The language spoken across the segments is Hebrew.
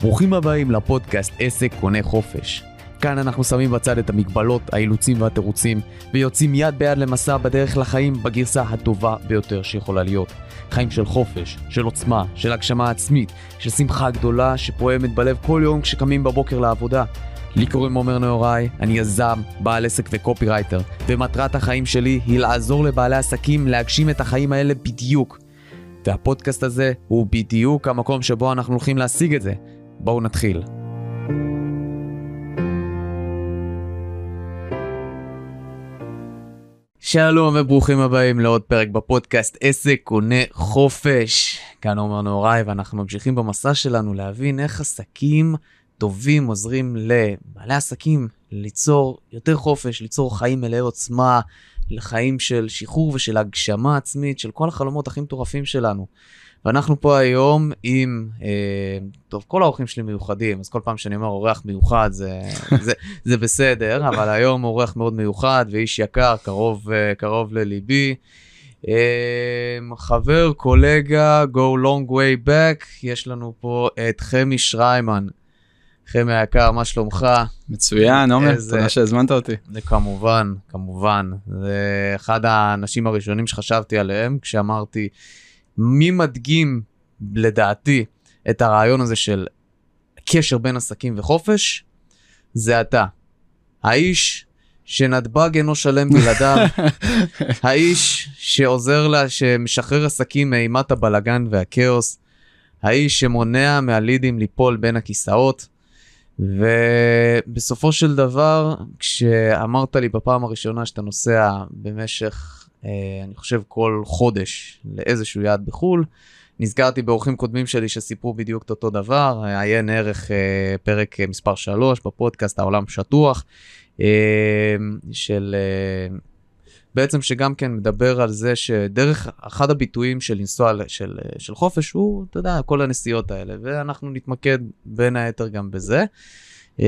ברוכים הבאים לפודקאסט עסק קונה חופש. כאן אנחנו שמים בצד את המגבלות, האילוצים והתירוצים, ויוצאים יד ביד למסע בדרך לחיים בגרסה הטובה ביותר שיכולה להיות. חיים של חופש, של עוצמה, של הגשמה עצמית, של שמחה גדולה שפועמת בלב כל יום כשקמים בבוקר לעבודה. לי קוראים עומר נהוראי, אני יזם, בעל עסק וקופירייטר, ומטרת החיים שלי היא לעזור לבעלי עסקים להגשים את החיים האלה בדיוק. והפודקאסט הזה הוא בדיוק המקום שבו אנחנו הולכים להשיג את זה. בואו נתחיל. שלום וברוכים הבאים לעוד פרק בפודקאסט עסק קונה חופש. כאן עומר נהוראי ואנחנו ממשיכים במסע שלנו להבין איך עסקים טובים עוזרים לבעלי עסקים ליצור יותר חופש, ליצור חיים מלאי עוצמה, לחיים של שחרור ושל הגשמה עצמית של כל החלומות הכי מטורפים שלנו. ואנחנו פה היום עם, אה, טוב, כל האורחים שלי מיוחדים, אז כל פעם שאני אומר אורח מיוחד זה, זה, זה בסדר, אבל היום אורח מאוד מיוחד ואיש יקר, קרוב, אה, קרוב לליבי. אה, חבר, קולגה, go long way back, יש לנו פה את חמי שריימן. חמי היקר, מה שלומך? מצוין, עומר, איזה... תודה שהזמנת אותי. זה כמובן, כמובן. זה אחד האנשים הראשונים שחשבתי עליהם כשאמרתי, מי מדגים, לדעתי, את הרעיון הזה של קשר בין עסקים וחופש? זה אתה. האיש שנתב"ג אינו שלם בלעדיו, האיש שעוזר לה, שמשחרר עסקים מאימת הבלגן והכאוס, האיש שמונע מהלידים ליפול בין הכיסאות, ובסופו של דבר, כשאמרת לי בפעם הראשונה שאתה נוסע במשך אה, אני חושב כל חודש לאיזשהו יעד בחו"ל. נזכרתי באורחים קודמים שלי שסיפרו בדיוק את אותו דבר, עיין ערך אה, פרק מספר 3 בפודקאסט העולם שטוח, אה, של בעצם שגם כן מדבר על זה שדרך אחד הביטויים של לנסוע של, של חופש הוא, אתה יודע, כל הנסיעות האלה, ואנחנו נתמקד בין היתר גם בזה. אמ,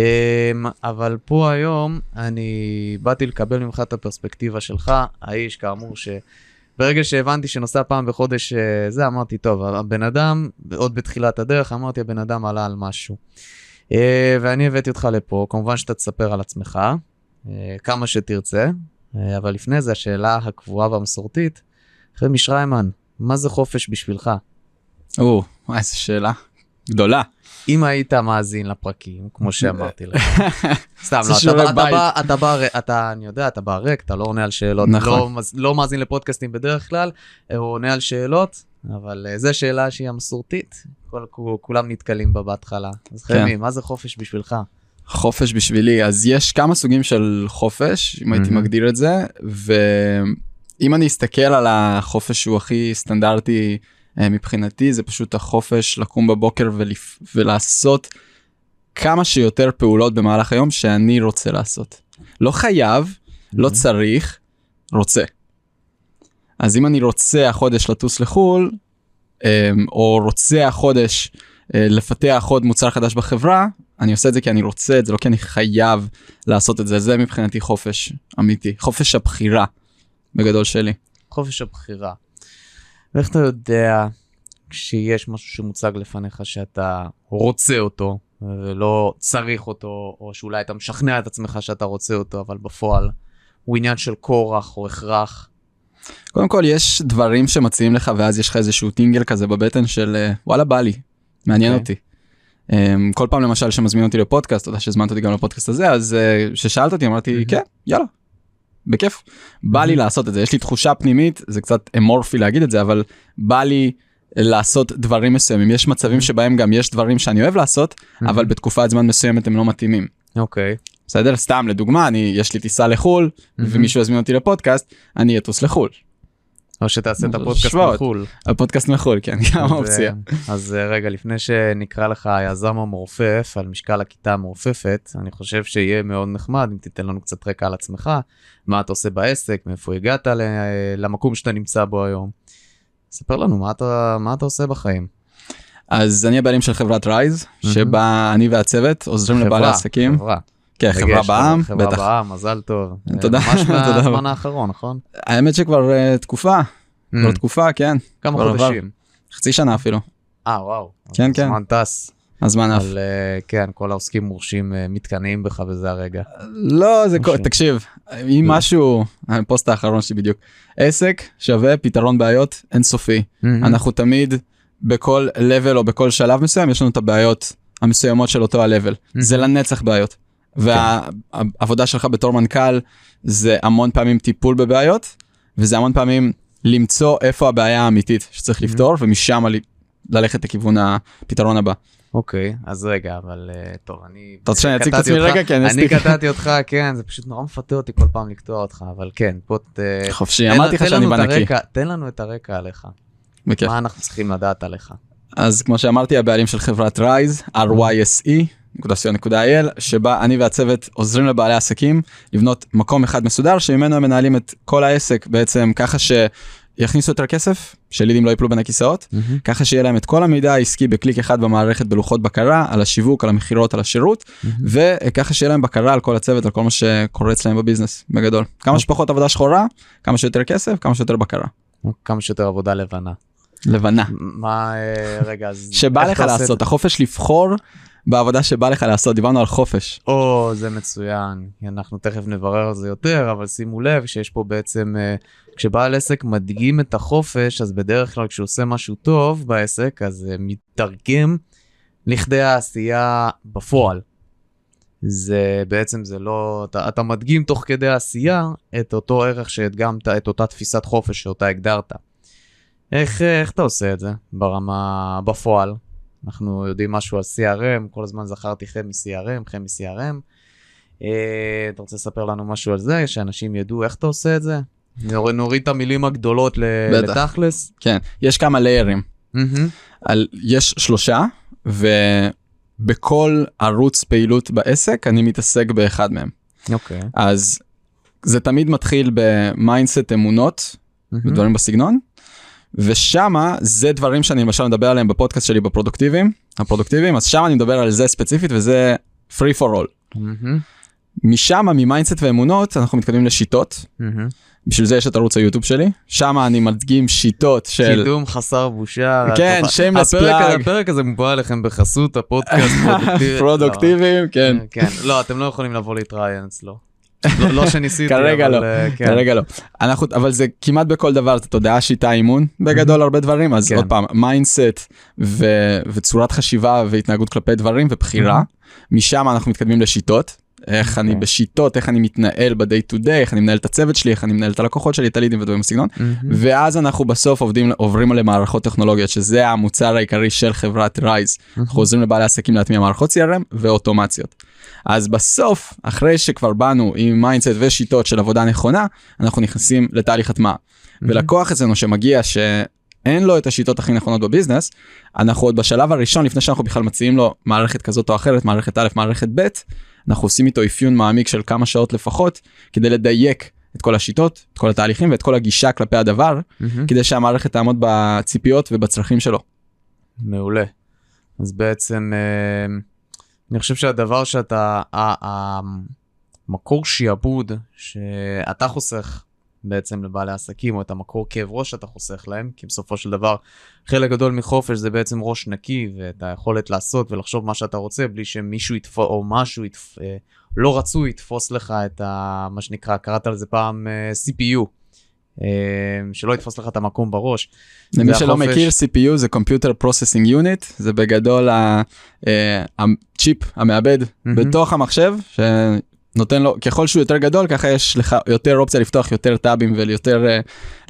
אבל פה היום אני באתי לקבל ממך את הפרספקטיבה שלך, האיש כאמור שברגע שהבנתי שנוסע פעם בחודש אה, זה, אמרתי, טוב, הבן אדם, עוד בתחילת הדרך, אמרתי, הבן אדם עלה על משהו. אה, ואני הבאתי אותך לפה, כמובן שאתה תספר על עצמך, אה, כמה שתרצה, אבל לפני זה השאלה הקבועה והמסורתית, חמי שריימן, מה זה חופש בשבילך? או, איזה שאלה גדולה. אם היית מאזין לפרקים, כמו שאמרתי לך, סתם, לא, אתה בא, אתה בא, אתה, אני יודע, אתה בא ריק, אתה לא עונה על שאלות, נכון. לא, לא מאזין לפודקאסטים בדרך כלל, הוא עונה על שאלות, אבל אה, זו שאלה שהיא המסורתית, כל, כולם נתקלים בה בהתחלה. אז כן. חמי, מה זה חופש בשבילך? חופש בשבילי, אז יש כמה סוגים של חופש, אם הייתי מגדיר את זה, ואם אני אסתכל על החופש שהוא הכי סטנדרטי, אה, מבחינתי זה פשוט החופש לקום בבוקר ולפ... ולעשות כמה שיותר פעולות במהלך היום שאני רוצה לעשות. לא חייב, mm-hmm. לא צריך, רוצה. אז אם אני רוצה החודש לטוס לחו"ל, אמ, או רוצה החודש אה, לפתח עוד מוצר חדש בחברה, אני עושה את זה כי אני רוצה את זה, לא כי אני חייב לעשות את זה. זה מבחינתי חופש אמיתי, חופש הבחירה בגדול שלי. חופש הבחירה. ואיך אתה יודע כשיש משהו שמוצג לפניך שאתה רוצה אותו ולא צריך אותו, או שאולי אתה משכנע את עצמך שאתה רוצה אותו, אבל בפועל הוא עניין של כורח או הכרח? קודם כל יש דברים שמציעים לך ואז יש לך איזשהו טינגל כזה בבטן של וואלה בא לי, מעניין okay. אוקיי. אותי. Um, כל פעם למשל שמזמין אותי לפודקאסט, אתה שהזמנת אותי גם לפודקאסט הזה, אז uh, ששאלת אותי אמרתי. כן, יאללה, בכיף. בא לי לעשות את זה, יש לי תחושה פנימית, זה קצת אמורפי להגיד את זה, אבל בא לי לעשות דברים מסוימים. יש מצבים שבהם גם יש דברים שאני אוהב לעשות, אבל בתקופת זמן מסוימת הם לא מתאימים. אוקיי. בסדר? סתם לדוגמה, אני, יש לי טיסה לחו"ל, ומישהו יזמין אותי לפודקאסט, אני אטוס לחו"ל. או שתעשה את הפודקאסט מחו"ל. הפודקאסט מחו"ל, כן, גם אופציה. אז אה, רגע, לפני שנקרא לך היזם המעופף על משקל הכיתה המעופפת, אני חושב שיהיה מאוד נחמד אם תיתן לנו קצת רקע על עצמך, מה אתה עושה בעסק, מאיפה הגעת למקום שאתה נמצא בו היום. ספר לנו מה אתה, מה אתה עושה בחיים. אז אני הבעלים של חברת רייז, שבה אני והצוות עוזרים לבעלי עסקים. חברה. כן, חברה בעם, בטח. חברה בעם, מזל טוב. תודה. ממש מהזמן האחרון, נכון? האמת שכבר uh, תקופה, כבר תקופה, כן. כמה. חודשים. חצי שנה אפילו. אה, וואו. כן, כן. הזמן טס. הזמן עף. אבל אה, כן, כל העוסקים מורשים אה, מתקנאים בך בזה הרגע. לא, זה, כל-. תקשיב, אם לא. משהו, הפוסט האחרון שלי בדיוק, עסק שווה פתרון בעיות אינסופי. Mm-hmm. אנחנו תמיד בכל level או בכל שלב מסוים יש לנו את הבעיות המסוימות של אותו ה-level. זה לנצח בעיות. והעבודה שלך בתור מנכ"ל זה המון פעמים טיפול בבעיות וזה המון פעמים למצוא איפה הבעיה האמיתית שצריך לפתור ומשם ללכת לכיוון הפתרון הבא. אוקיי, אז רגע, אבל אה, טוב, אני... אתה רוצה שאני אציג את עצמי רגע? כי אני. קטעתי אותך, כן, זה פשוט נורא מפתה אותי כל פעם לקטוע אותך, אבל כן, ת... חופשי, אמרתי לך שאני בנקי. תן לנו את הרקע עליך. בכיף. מה אנחנו צריכים לדעת עליך? אז כמו שאמרתי הבעלים של חברת רייז ryse.co.il שבה אני והצוות עוזרים לבעלי עסקים לבנות מקום אחד מסודר שממנו הם מנהלים את כל העסק בעצם ככה שיכניסו יותר כסף שלידים לא ייפלו בין הכיסאות ככה שיהיה להם את כל המידע העסקי בקליק אחד במערכת בלוחות בקרה על השיווק על המכירות על השירות וככה שיהיה להם בקרה על כל הצוות על כל מה שקורה אצלהם בביזנס בגדול. כמה שפחות עבודה שחורה כמה שיותר כסף כמה שיותר בקרה. כמה שיותר עבודה לבנה. לבנה. מה, אה, רגע, אז... שבא לך לעשות, החופש לבחור בעבודה שבא לך לעשות, דיברנו על חופש. או, זה מצוין. אנחנו תכף נברר על זה יותר, אבל שימו לב שיש פה בעצם, אה, כשבעל עסק מדגים את החופש, אז בדרך כלל כשהוא עושה משהו טוב בעסק, אז זה מתרגם לכדי העשייה בפועל. זה בעצם זה לא, אתה, אתה מדגים תוך כדי העשייה את אותו ערך שהדגמת, את אותה תפיסת חופש שאותה הגדרת. איך, אה, איך אתה עושה את זה ברמה, בפועל? אנחנו יודעים משהו על CRM, כל הזמן זכרתי חם מ-CRM, חם מ-CRM. אה, אתה רוצה לספר לנו משהו על זה, שאנשים ידעו איך אתה עושה את זה? נור- נוריד את המילים הגדולות. לתכלס. כן, יש כמה layers. מהמם. על, יש שלושה, ובכל ערוץ פעילות בעסק אני מתעסק באחד מהם. אוקיי. אז זה תמיד מתחיל ב mindset אמונות, מהמם. ודברים בסגנון, ושמה זה דברים שאני למשל מדבר עליהם בפודקאסט שלי בפרודוקטיביים, הפרודוקטיביים, אז שם אני מדבר על זה ספציפית וזה free for all. מהמם. משם, מ mindset ואמונות, אנחנו מתקדמים לשיטות. מהמם. בשביל זה יש את ערוץ היוטיוב שלי, שם אני מדגים שיטות של... קידום חסר בושה. כן, התוכ- shameless הפרק- הזה מובא אליכם בחסות הפודקאסט פרודוקטיבי. פרודוקטיביים, כן. לא, כן, לא, אתם לא יכולים לבוא להתראיין אצלו. לא לא שניסיתי, כרגע לא, אה, כן. כרגע לא. אנחנו, אבל זה כמעט בכל דבר, זה תודעה, שיטה, אימון, בגדול הרבה דברים, אז כן. עוד פעם, mindset וצורת חשיבה והתנהגות כלפי דברים ובחירה, משם אנחנו מתקדמים לשיטות. איך אני אוקיי. בשיטות, איך אני מתנהל ב-day to day, איך אני מנהל את הצוות שלי, איך אני מנהל את הלקוחות שלי, את הלידים ודברים בסגנון. ואז אנחנו בסוף עובדים, עוברים למערכות טכנולוגיות, שזה המוצר העיקרי של חברת רייז. אנחנו עוזרים לבעלי עסקים להטמיע מערכות CRM ואוטומציות. אז בסוף, אחרי שכבר באנו עם mindset ושיטות של עבודה נכונה, אנחנו נכנסים לתהליך הטמעה. ולקוח אצלנו שמגיע שאין לו את השיטות הכי נכונות בביזנס, אנחנו עוד בשלב הראשון, לפני שאנחנו בכלל מציעים לו מערכת כזאת או אחרת, מערכת א', מערכת ב', אנחנו עושים איתו אפיון מעמיק של כמה שעות לפחות, כדי לדייק את כל השיטות, את כל התהליכים ואת כל הגישה כלפי הדבר, מהמם. כדי שהמערכת תעמוד בציפיות ובצרכים שלו. מעולה. אז בעצם, אה, אני חושב שהדבר שאתה, המקור שיעבוד שאתה חוסך בעצם לבעלי עסקים, או את המקור כאב ראש שאתה חוסך להם, כי בסופו של דבר חלק גדול מחופש זה בעצם ראש נקי, ואת היכולת לעשות ולחשוב מה שאתה רוצה, בלי שמישהו יתפוס, או משהו יתפ... אה, לא רצוי יתפוס לך את ה... מה שנקרא, קראת לזה פעם אה, CPU. אה, שלא יתפוס לך את המקום בראש. למי שלא והחופש- מכיר CPU זה Computer Processing Unit זה בגדול הצ'יפ המעבד מהמם. בתוך המחשב שנותן לו ככל שהוא יותר גדול ככה יש לך יותר אופציה לפתוח יותר טאבים ויותר אה,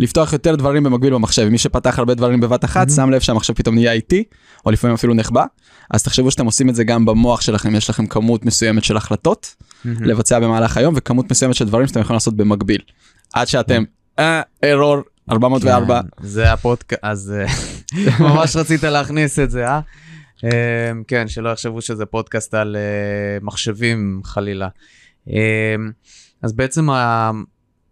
לפתוח יותר דברים במקביל במחשב מי שפתח הרבה דברים בבת אחת מהמם. שם לב שהמחשב פתאום נהיה איטי או לפעמים אפילו נחבא אז תחשבו שאתם עושים את זה גם במוח שלכם יש לכם כמות מסוימת של החלטות מהמם. לבצע במהלך היום וכמות מסוימת של דברים שאתם יכולים לעשות במקביל עד שאתם אה, ארור 404 כן, זה הפודקאסט, אז אה, ממש רצית להכניס את זה, אה? אה, כן, שלא יחשבו שזה פודקאסט על אה, מחשבים חלילה. אה, אז בעצם ה-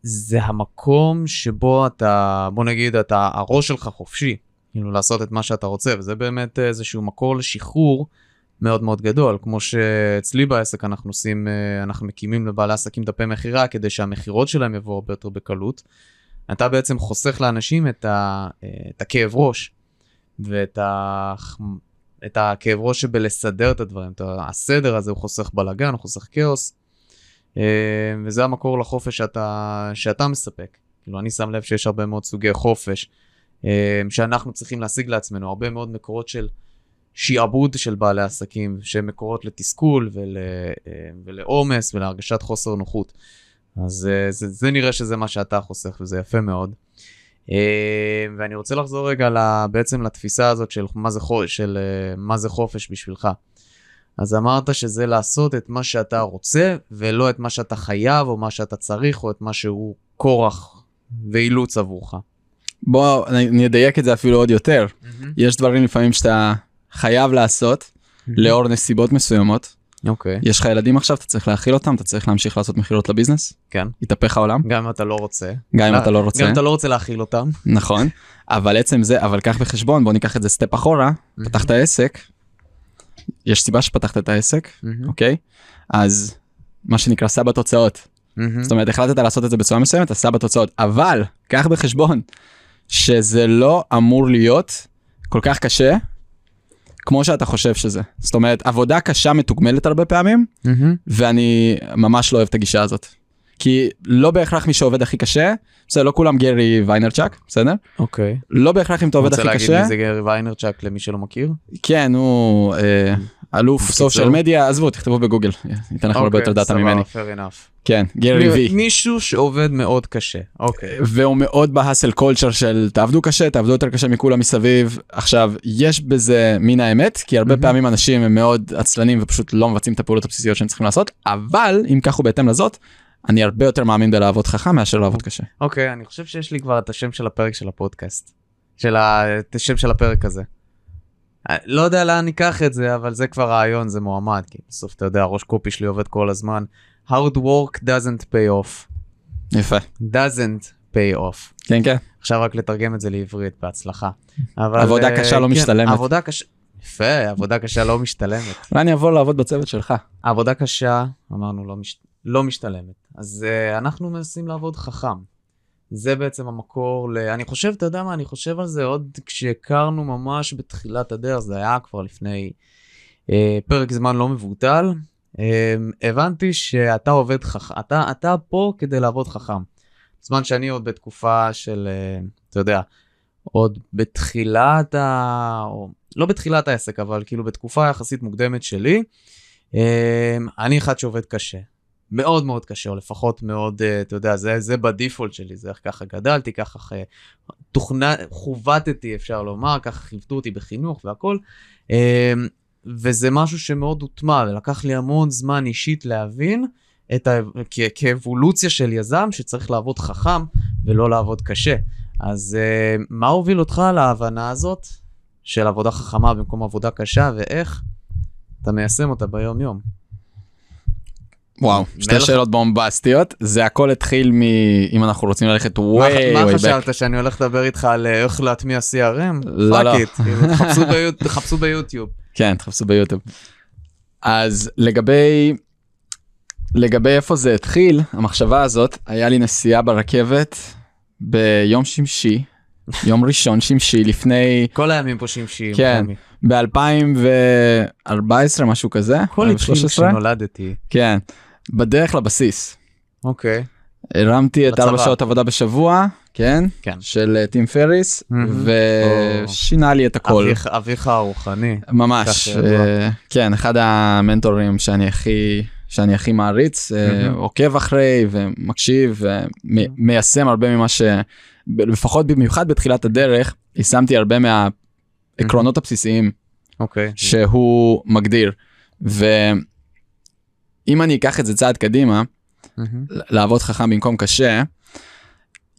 זה המקום שבו אתה, בוא נגיד, אתה, הראש שלך חופשי, כאילו לעשות את מה שאתה רוצה, וזה באמת איזשהו מקור לשחרור מאוד מאוד גדול, כמו שאצלי בעסק אנחנו עושים, אה, אנחנו מקימים לבעלי עסקים דפי מכירה כדי שהמכירות שלהם יבואו הרבה יותר בקלות. אתה בעצם חוסך לאנשים את, ה, אה, את הכאב ראש ואת ה, את הכאב ראש שבלסדר את הדברים. את הסדר הזה הוא חוסך בלאגן, הוא חוסך כאוס, וזה המקור לחופש שאתה, שאתה מספק. כאילו, אני שם לב שיש הרבה מאוד סוגי חופש אה, שאנחנו צריכים להשיג לעצמנו, הרבה מאוד מקורות של שיעבוד של בעלי עסקים, שהם מקורות לתסכול ול, ולעומס ולהרגשת חוסר נוחות. אז אה, זה, זה נראה שזה מה שאתה חוסך וזה יפה מאוד. אה, ואני רוצה לחזור רגע בעצם לתפיסה הזאת של מה זה, של אה, מה זה חופש בשבילך. אז אמרת שזה לעשות את מה שאתה רוצה ולא את מה שאתה חייב או מה שאתה צריך או את מה שהוא כורח ואילוץ עבורך. בוא אני אדייק את זה אפילו עוד יותר. Mm-hmm. יש דברים לפעמים שאתה חייב לעשות mm-hmm. לאור נסיבות מסוימות אוקיי. יש לך ילדים עכשיו אתה צריך להאכיל אותם אתה צריך להמשיך לעשות מכירות לביזנס כן יתהפך העולם גם אם אתה לא רוצה גם אם אתה לא רוצה גם אם אתה לא רוצה להאכיל אותם נכון אבל עצם זה אבל קח בחשבון בוא ניקח את זה סטפ אחורה פתחת עסק. יש סיבה שפתחת את העסק אוקיי אז מה שנקרא סע בתוצאות. זאת אומרת החלטת לעשות את זה בצורה מסוימת אתה סע בתוצאות אבל קח בחשבון שזה לא אמור להיות כל כך קשה כמו שאתה חושב שזה. זאת אומרת, עבודה קשה מתוגמלת הרבה פעמים. ואני ממש לא אוהב את הגישה הזאת. כי לא בהכרח מי שעובד הכי קשה, בסדר, לא כולם גרי ויינרצ'אק, בסדר? אוקיי. לא בהכרח אם אתה עובד הכי קשה. רוצה להגיד מי זה גרי ויינרצ'אק למי שלא מכיר? כן, הוא אה, אלוף social media, עזבו, תכתבו בגוגל, ייתן לכם הרבה יותר אוקיי, דאטה ממני. fair enough. כן, גרי וי. מישהו שעובד מאוד קשה, אוקיי. והוא מאוד ב hustle culture של תעבדו קשה, תעבדו יותר קשה מכולם מסביב. עכשיו, יש בזה מן האמת, כי הרבה פעמים אנשים הם מאוד עצלנים ופשוט לא מבצעים את הפעולות הבסיסיות שהם צריכים לעשות, אבל אם כך הוא בהתאם לזאת, אני הרבה יותר מאמין בלעבוד חכם מאשר לעבוד קשה. אוקיי, אני חושב שיש לי כבר את השם של הפרק של הפודקאסט. של השם של הפרק הזה. אה, לא יודע לאן ניקח את זה, אבל זה כבר רעיון, זה מועמד, כי בסוף אתה יודע, ראש קופי שלי עובד כל הזמן. hard work doesn't pay off. יפה. doesn't pay off. כן, כן. עכשיו רק לתרגם את זה לעברית, בהצלחה. אבל, עבודה uh, קשה לא כן, משתלמת. עבודה קשה, יפה, עבודה קשה לא משתלמת. אולי אני אבוא לעבוד בצוות שלך. עבודה קשה, אמרנו, לא, מש... לא משתלמת. אז uh, אנחנו מנסים לעבוד חכם. זה בעצם המקור ל... אני חושב, אתה יודע מה, אני חושב על זה עוד כשהכרנו ממש בתחילת הדרך, זה היה כבר לפני אה, פרק זמן לא מבוטל. אה, הבנתי שאתה עובד חכם, אתה, אתה פה כדי לעבוד חכם. בזמן שאני עוד בתקופה של, אה, אתה יודע, עוד בתחילת ה... או לא בתחילת העסק, אבל כאילו בתקופה יחסית מוקדמת שלי, אה, אני אחד שעובד קשה. מאוד מאוד קשה, או לפחות מאוד, uh, אתה יודע, זה, זה בדיפולט שלי, זה איך ככה גדלתי, ככה תוכנה, חובטתי, אפשר לומר, ככה חיוותו אותי בחינוך והכל. Uh, וזה משהו שמאוד הוטמע, ולקח לי המון זמן אישית להבין את ה... כ- כאבולוציה של יזם שצריך לעבוד חכם ולא לעבוד קשה. אז uh, מה הוביל אותך להבנה הזאת של עבודה חכמה במקום עבודה קשה, ואיך אתה מיישם אותה ביום-יום? וואו, שתי שאלות בומבסטיות, זה הכל התחיל מ... אם אנחנו רוצים ללכת ווי ווי בק. מה חשבת, שאני הולך לדבר איתך על אה, איך להטמיע CRM? לא, לא. כאילו, תחפשו ביוטיוב. כן, תחפשו ביוטיוב. אז לגבי, לגבי איפה זה התחיל, המחשבה הזאת, היה לי נסיעה ברכבת ביום שמשי, יום ראשון שמשי לפני... כל הימים פה שמשיים. כן, ב-2014 משהו כזה. הכל התחיל כשנולדתי. כן. בדרך לבסיס. אוקיי. הרמתי את ארבע שעות עבודה בשבוע, כן? כן. של טים פריס, ושינה לי את הכל. אביך הרוחני. ממש, אה, כן, אחד המנטורים שאני הכי... שאני הכי מעריץ, אה, עוקב אחרי ומקשיב ומיישם הרבה ממה ש... לפחות במיוחד בתחילת הדרך, יישמתי הרבה מהעקרונות הבסיסיים okay. שהוא מגדיר. אם אני אקח את זה צעד קדימה, mm-hmm. לעבוד חכם במקום קשה,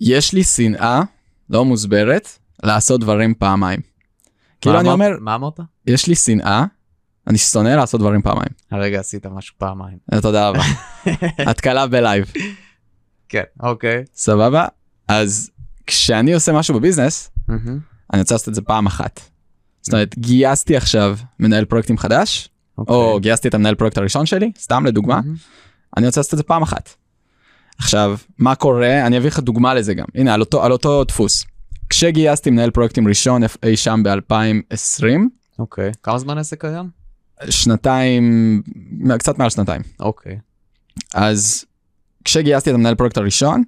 יש לי שנאה לא מוסברת לעשות דברים פעמיים. כאילו אני אומר, מה אמרת? יש לי שנאה, אני שונא לעשות דברים פעמיים. הרגע עשית משהו פעמיים. אה, תודה רבה. התקלה בלייב. כן, אוקיי. סבבה? אז כשאני עושה משהו ב business, אני רוצה לעשות את זה פעם אחת. זאת אומרת, גייסתי עכשיו מנהל פרויקטים חדש. או אוקיי. גייסתי את המנהל פרויקט הראשון שלי, סתם לדוגמה. אני רוצה לעשות את זה פעם אחת. עכשיו, מה קורה? אני אביא לך דוגמה לזה גם. הנה, על אותו, על אותו דפוס. כשגייסתי מנהל פרויקטים ראשון אי שם ב-2020, אוקיי. כמה זמן עסק קיים? שנתיים, קצת מעל שנתיים. אוקיי. אז כשגייסתי את המנהל פרויקט הראשון,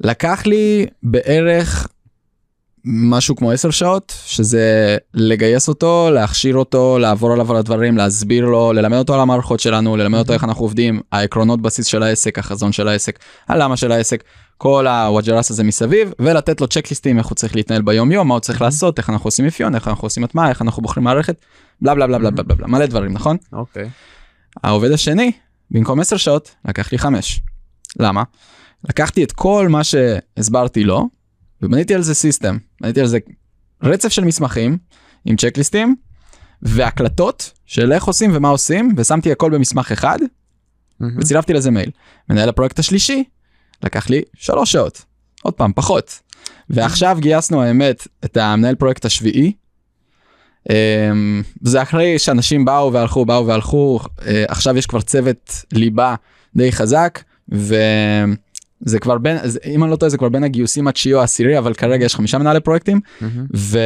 לקח לי בערך משהו כמו 10 שעות, שזה לגייס אותו, להכשיר אותו, לעבור עליו על הדברים, להסביר לו, ללמד אותו על המערכות שלנו, ללמד אותו איך אנחנו עובדים, העקרונות בסיס של העסק, החזון של העסק, הלמה של העסק, כל הוואג'ראס הזה מסביב, ולתת לו צ'קליסטים איך הוא צריך להתנהל ביום יום, מה הוא צריך לעשות, איך אנחנו עושים אפיון, איך אנחנו עושים הטמעה, איך אנחנו בוחרים מערכת, בלה בלה בלה בלה בלה בלה, מלא דברים, נכון? אוקיי. העובד השני, במקום 10 שעות, לקח לי 5. למה? לקחתי את כל מה שהסברתי לו, ובניתי על זה סיסטם, בניתי על זה רצף של מסמכים עם צ'קליסטים, והקלטות של איך עושים ומה עושים, ושמתי הכל במסמך אחד, מהמם. וצילבתי לזה מייל. מנהל הפרויקט השלישי, לקח לי 3 שעות, עוד פעם, פחות. ועכשיו גייסנו האמת את המנהל פרויקט השביעי. אמ, זה אחרי שאנשים באו והלכו באו והלכו אה, עכשיו יש כבר צוות ליבה די חזק וזה כבר בין זה- אם אני לא טועה זה כבר בין הגיוסים התשיעי או העשירי אבל כרגע יש חמישה מנהלי פרויקטים מהמם. ו...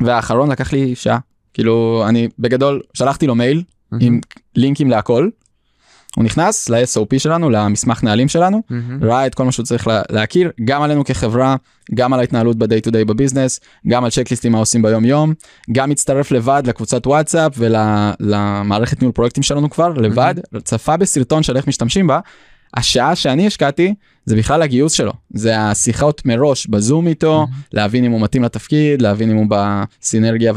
והאחרון לקח לי שעה כאילו אני בגדול שלחתי לו מייל עם לינקים להכל. הוא נכנס ל-SOP שלנו למסמך נהלים שלנו מהמם. ראה את כל מה שהוא צריך לה, להכיר גם עלינו כחברה גם על ההתנהלות ב-day to day בביזנס גם על צ'קליסטים מה עושים ביום יום גם הצטרף לבד לקבוצת וואטסאפ ולמערכת ניהול פרויקטים שלנו כבר לבד צפה בסרטון של איך משתמשים בה. השעה שאני השקעתי זה בכלל הגיוס שלו. זה השיחות מראש בזום איתו להבין אם הוא מתאים לתפקיד להבין אם הוא בסינרגיה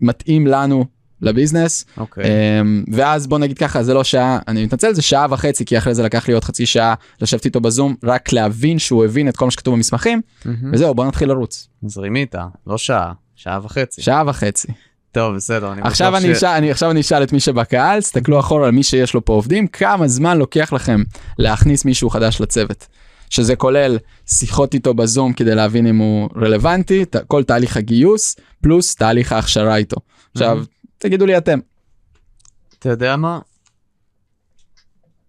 ומתאים לנו לביזנס. אוקיי. אמ, ואז בוא נגיד ככה זה לא שעה אני מתנצל זה שעה וחצי כי אחרי זה לקח לי עוד חצי שעה לשבת איתו בזום רק להבין שהוא הבין את כל מה שכתוב במסמכים. מהמם. וזהו בוא נתחיל לרוץ. זרימי איתה, לא שעה, שעה וחצי. שעה וחצי טוב, בסדר. אני עכשיו אני ש- אשאל אני עכשיו אני אשאל את מי שבקהל תסתכלו אחורה על מי שיש לו פה עובדים כמה זמן לוקח לכם להכניס מישהו חדש לצוות. שזה כולל שיחות איתו בזום כדי להבין אם הוא רלוונטי ת- כל תהליך הגיוס פלוס תהליך ההכשרה איתו. עכשיו תגידו לי אתם אתה יודע מה?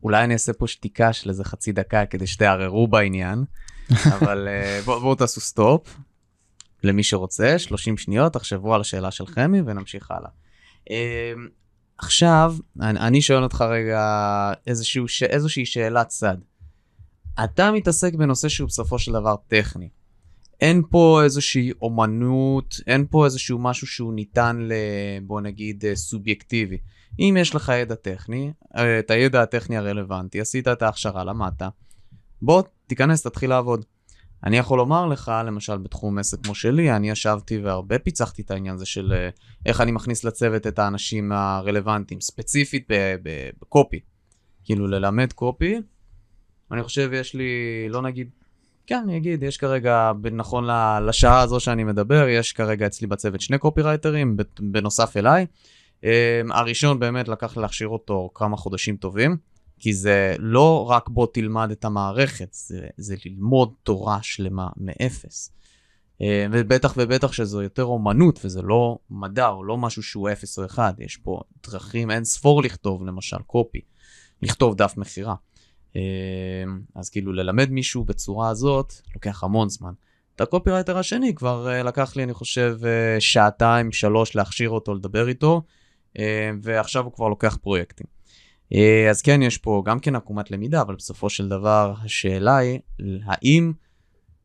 אולי אני אעשה פה שתיקה של איזה חצי דקה כדי שתערערו בעניין, אבל אה, בואו בוא תעשו סטופ למי שרוצה, 30 שניות, תחשבו על השאלה של חמי ונמשיך הלאה. אה, עכשיו, אני, אני שואל אותך רגע איזשהו, ש- איזושהי שאלת צד. אתה מתעסק בנושא שהוא בסופו של דבר טכני. אין פה איזושהי אומנות, אין פה איזשהו משהו שהוא ניתן ל... בוא נגיד אה, סובייקטיבי. אם יש לך ידע טכני, אה, את הידע הטכני הרלוונטי, עשית את ההכשרה, למדת, בוא תיכנס, תתחיל לעבוד. אני יכול לומר לך, למשל בתחום עסק כמו שלי, אני ישבתי והרבה פיצחתי את העניין הזה של אה, איך אני מכניס לצוות את האנשים הרלוונטיים, ספציפית בקופי. כאילו ללמד קופי, אני חושב יש לי, לא נגיד, כן, אני אגיד, יש כרגע, נכון לשעה הזו שאני מדבר, יש כרגע אצלי בצוות שני קופירייטרים, בנוסף אליי. Um, הראשון באמת לקח להכשיר אותו כמה חודשים טובים, כי זה לא רק בוא תלמד את המערכת, זה, זה ללמוד תורה שלמה מאפס. Uh, ובטח ובטח שזו יותר אומנות וזה לא מדע או לא משהו שהוא אפס או אחד, יש פה דרכים אין ספור לכתוב למשל קופי, לכתוב דף מכירה. Uh, אז כאילו ללמד מישהו בצורה הזאת לוקח המון זמן. את הקופירייטר השני כבר uh, לקח לי אני חושב שעתיים שלוש להכשיר אותו לדבר איתו ועכשיו הוא כבר לוקח פרויקטים. Uh, אז כן יש פה גם כן עקומת למידה אבל בסופו של דבר השאלה היא האם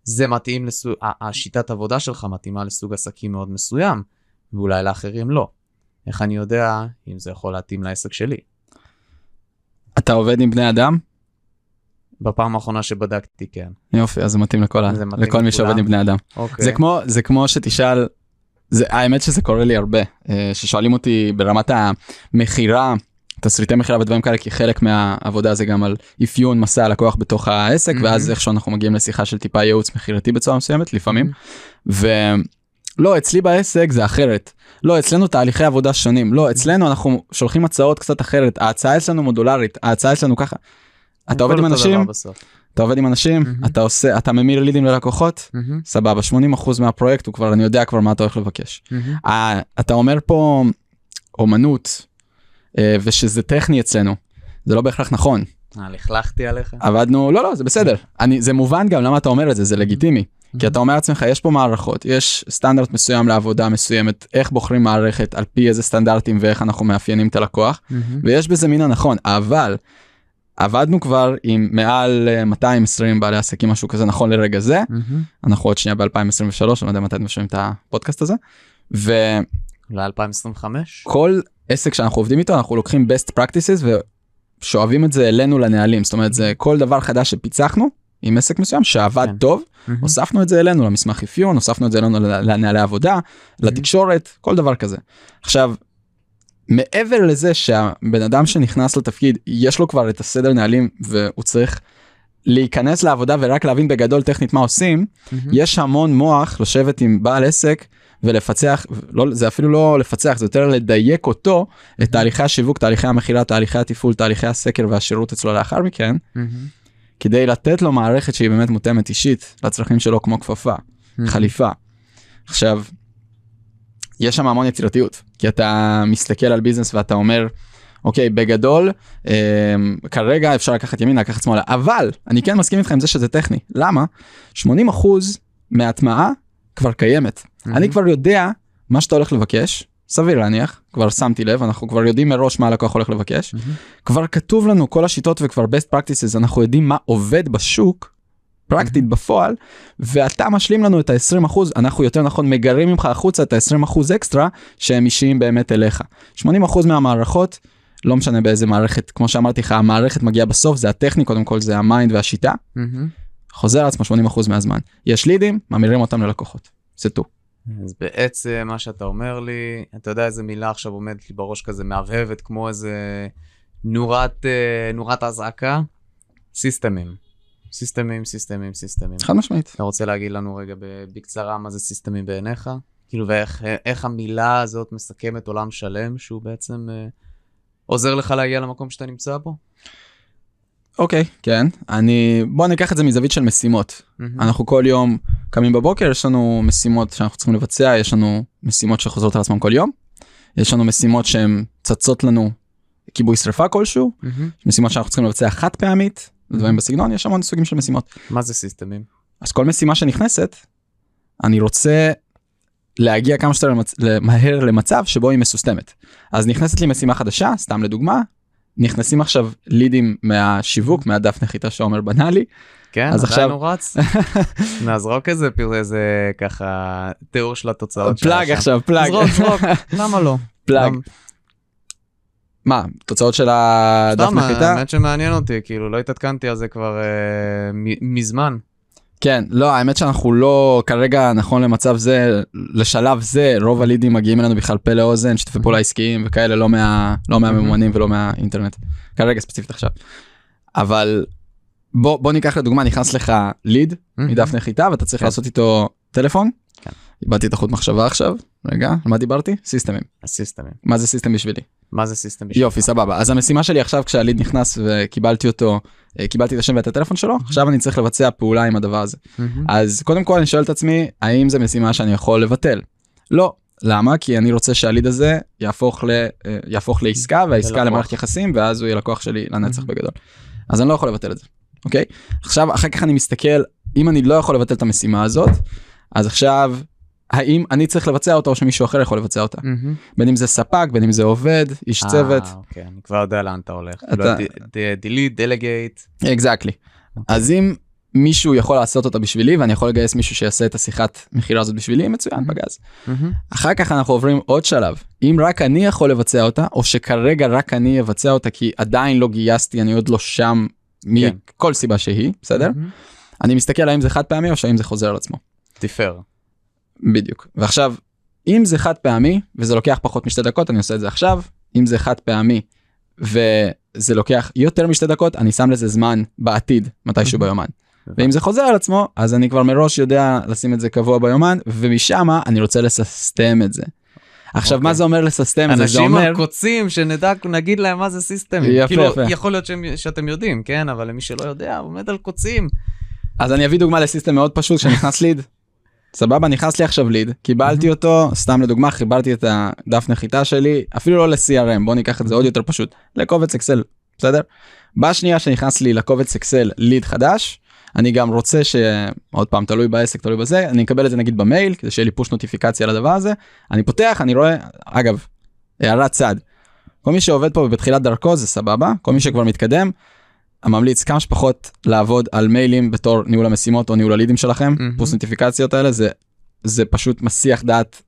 זה מתאים לסוג, השיטת עבודה שלך מתאימה לסוג עסקים מאוד מסוים ואולי לאחרים לא. איך אני יודע אם זה יכול להתאים לעסק שלי? אתה עובד עם בני אדם בפעם האחרונה שבדקתי כן. יופי אז זה מתאים לכל, זה מתאים לכל מי. שעובד עם בני אדם. אוקיי. זה כמו זה כמו שתשאל זה האמת שזה קורה לי הרבה אה, ששואלים אותי ברמת המכירה תסריטי מכירה ודברים כאלה כי חלק מהעבודה זה גם על אפיון מסע הלקוח בתוך העסק מהמם. ואז איכשהו אנחנו מגיעים לשיחה של טיפה ייעוץ מכירתי בצורה מסוימת לפעמים ולא אצלי בעסק זה אחרת לא אצלנו תהליכי עבודה שונים לא אצלנו אנחנו שולחים הצעות קצת אחרת ההצעה אצלנו מודולרית ההצעה אצלנו ככה. אתה עובד עם אנשים. אתה עובד עם אנשים מהמם. אתה עושה אתה ממיר לידים ללקוחות מהמם, סבבה 80% מהפרויקט הוא כבר אני יודע כבר מה אתה הולך לבקש. מהמם. אה, אתה אומר פה אומנות ושזה טכני אצלנו זה לא בהכרח נכון אה, לכלכתי עליך? עבדנו, לא, לא, זה בסדר. אני, זה מובן גם למה אתה אומר את זה, זה לגיטימי. כי אתה אומר לעצמך, יש פה מערכות, יש סטנדרט מסוים לעבודה מסוימת, איך בוחרים מערכת, על פי איזה סטנדרטים ואיך אנחנו מאפיינים את הלקוח, ויש בזה מן הנכון, אבל עבדנו כבר עם מעל אה, 220 בעלי עסקים, משהו כזה נכון לרגע זה, אנחנו עוד שנייה ב-2023, אני לא יודע מתי אתם משלמים את הפודקאסט הזה, וכל ל-2025? עסק שאנחנו עובדים איתו, אנחנו לוקחים best practices ושואבים את זה אלינו לנהלים, זאת אומרת, זה כל דבר חדש שפיצחנו עם עסק מסוים שעבד כן. טוב, הוספנו את זה אלינו למסמך אפיון, הוספנו את זה אלינו לנהלי עבודה, לתקשורת, כל דבר כזה. עכשיו, מעבר לזה שהבן אדם שנכנס לתפקיד, יש לו כבר את הסדר נהלים והוא צריך להיכנס לעבודה ורק להבין בגדול טכנית מה עושים, יש המון מוח לשבת עם בעל עסק ולפצח, לא, זה אפילו לא לפצח, זה יותר לדייק אותו, את תהליכי השיווק, תהליכי המכירה, תהליכי התפעול, תהליכי הסקר והשירות אצלו לאחר מכן, כדי לתת לו מערכת שהיא באמת מותאמת אישית לצרכים שלו כמו כפפה, חליפה. עכשיו, יש שם המון יצירתיות, כי אתה מסתכל על ביזנס ואתה אומר, אוקיי, בגדול, אה, כרגע אפשר לקחת ימינה, לקחת שמאלה, אבל אני כן מסכים איתך עם זה שזה טכני. למה? 80% מההטמעה כבר קיימת. אני כבר יודע מה שאתה הולך לבקש, סביר להניח, כבר שמתי לב, אנחנו כבר יודעים מראש מה הלקוח הולך לבקש. כבר כתוב לנו כל השיטות וכבר best practices, אנחנו יודעים מה עובד בשוק, פרקטית בפועל, ואתה משלים לנו את ה-20%, אנחנו יותר נכון מגרים ממך החוצה את ה-20% אקסטרה שהם אישיים באמת אליך. 80% מהמערכות, לא משנה באיזה מערכת, כמו שאמרתי לך, המערכת מגיעה בסוף, זה הטכני, קודם כל זה ה mind והשיטה, חוזר על עצמו 80% מהזמן. יש לידים, ממירים אותם ללקוחות. זהו. אז בעצם מה שאתה אומר לי, אתה יודע איזה מילה עכשיו עומדת לי בראש כזה מהבהבת כמו איזה נורת, אה, נורת אזעקה? סיסטמים. סיסטמים, סיסטמים, סיסטמים. חד משמעית. אתה רוצה להגיד לנו רגע בקצרה מה זה סיסטמים בעיניך? כאילו ואיך איך המילה הזאת מסכמת עולם שלם שהוא בעצם אה, עוזר לך להגיע למקום שאתה נמצא בו? אוקיי, כן. אני, בוא ניקח את זה מזווית של משימות. אנחנו כל יום קמים בבוקר, יש לנו משימות שאנחנו צריכים לבצע, יש לנו משימות שחוזרות על עצמם כל יום. יש לנו משימות שהן צצות לנו כיבוי שרפה כלשהו, יש משימות שאנחנו צריכים לבצע חד פעמית, דברים בסגנון, יש המון סוגים של משימות. מה זה סיסטמים? אז כל משימה שנכנסת, אני רוצה להגיע כמה שיותר למצ... מהר למצב שבו היא מסוסתמת. אז נכנסת לי משימה חדשה, סתם לדוגמה, נכנסים עכשיו לידים מהשיווק, מהדף נחיתה שעומר בנה לי, כן, אז עדיין עכשיו- הוא רץ? נזרוק איזה פיר- איזה ככה תיאור של התוצאות שלה פלאג. עכשיו, פלאג, זרוק, זרוק, למה לא? פלאג. מה, תוצאות של הדף נחיתה? האמת שמעניין אותי, כאילו לא התעדכנתי על זה כבר אה, מזמן. כן, לא, האמת שאנחנו לא, כרגע נכון למצב זה, לשלב זה, רוב הלידים מגיעים אלינו בכלל פה לאוזן, שיתופי פעולה עסקיים וכאלה, לא, מה, לא מהממומנים ולא מהאינטרנט. כרגע ספציפית עכשיו. אבל בוא, בוא ניקח לדוגמה, נכנס לך ליד מדף נחיתה ואתה צריך כן. לעשות איתו טלפון. כן. איבדתי את החוט מחשבה עכשיו, רגע, על מה דיברתי? סיסטמים. הסיסטמים. מה זה סיסטם בשבילי? מה זה סיסטם? בשבילך? יופי, סבבה. אז המשימה שלי עכשיו כשהליד נכנס וקיבלתי אותו, אה, קיבלתי את השם ואת הטלפון שלו, עכשיו אני צריך לבצע פעולה עם הדבר הזה. אז קודם כל אני שואל את עצמי, האם זו משימה שאני יכול לבטל? לא. למה? כי אני רוצה שהליד הזה יהפוך, ל, אה, יהפוך לעסקה, והעסקה. למערכת יחסים, ואז הוא יהיה לקוח שלי לנצח. בגדול. אז אני לא יכול לבטל את זה, אוקיי? עכשיו, אחר כך אני מסתכל, אם אני לא יכול לבטל את המשימה הזאת, אז עכשיו, האם אני צריך לבצע אותה או שמישהו אחר יכול לבצע אותה? מהמם. בין אם זה ספק, בין אם זה עובד, איש צוות, אה, אוקיי, אני כבר יודע לאן אתה הולך. אתה- דילית, דלגייט. אקזקטלי. אוקיי. אז אם מישהו יכול לעשות אותה בשבילי ואני יכול לגייס מישהו שיעשה את השיחת מכירה הזאת בשבילי, מצוין. פגז. אחר כך אנחנו עוברים עוד שלב. אם רק אני יכול לבצע אותה, או שכרגע רק אני אבצע אותה כי עדיין לא גייסתי, אני עוד לא שם כן. מכל סיבה שהיא, בסדר? אני מסתכל האם זה חד פעמי או שהאם זה חוזר על עצמו. תפאר. בדיוק. ועכשיו, אם זה חד פעמי, וזה לוקח פחות משתי דקות, אני עושה את זה עכשיו. אם זה חד פעמי, וזה לוקח יותר משתי דקות, אני שם לזה זמן בעתיד, מתישהו. ביומן. ואם זה חוזר על עצמו, אז אני כבר מראש יודע לשים את זה קבוע ביומן, ומשם אני רוצה לססטם את זה. עכשיו, אוקיי. מה זה אומר לססטם אנשים אומר... הקוצים שנדע, נגיד להם מה זה סיסטמים. יפה, כאילו, יפה. יכול להיות שהם- שאתם יודעים, כן? אבל למי שלא יודע, הוא עומד על קוצים. אז אני אביא דוגמה לסיסטם מאוד פשוט שנכנס ליד. סבבה נכנס לי עכשיו ליד קיבלתי אותו סתם לדוגמה חיברתי את הדף נחיתה שלי אפילו לא ל-CRM בוא ניקח את זה עוד יותר פשוט לקובץ אקסל בסדר? בשנייה שנכנס לי לקובץ אקסל ליד חדש, אני גם רוצה שעוד פעם תלוי בעסק תלוי בזה אני אקבל את זה נגיד במייל כדי שיהיה לי פוש נוטיפיקציה לדבר הזה אני פותח אני רואה אגב הערת צד. כל מי שעובד פה בתחילת דרכו זה סבבה כל מי שכבר מתקדם. ממליץ כמה שפחות לעבוד על מיילים בתור ניהול המשימות או ניהול הלידים שלכם מהמם. פוס נוטיפיקציות האלה זה זה פשוט מסיח דעת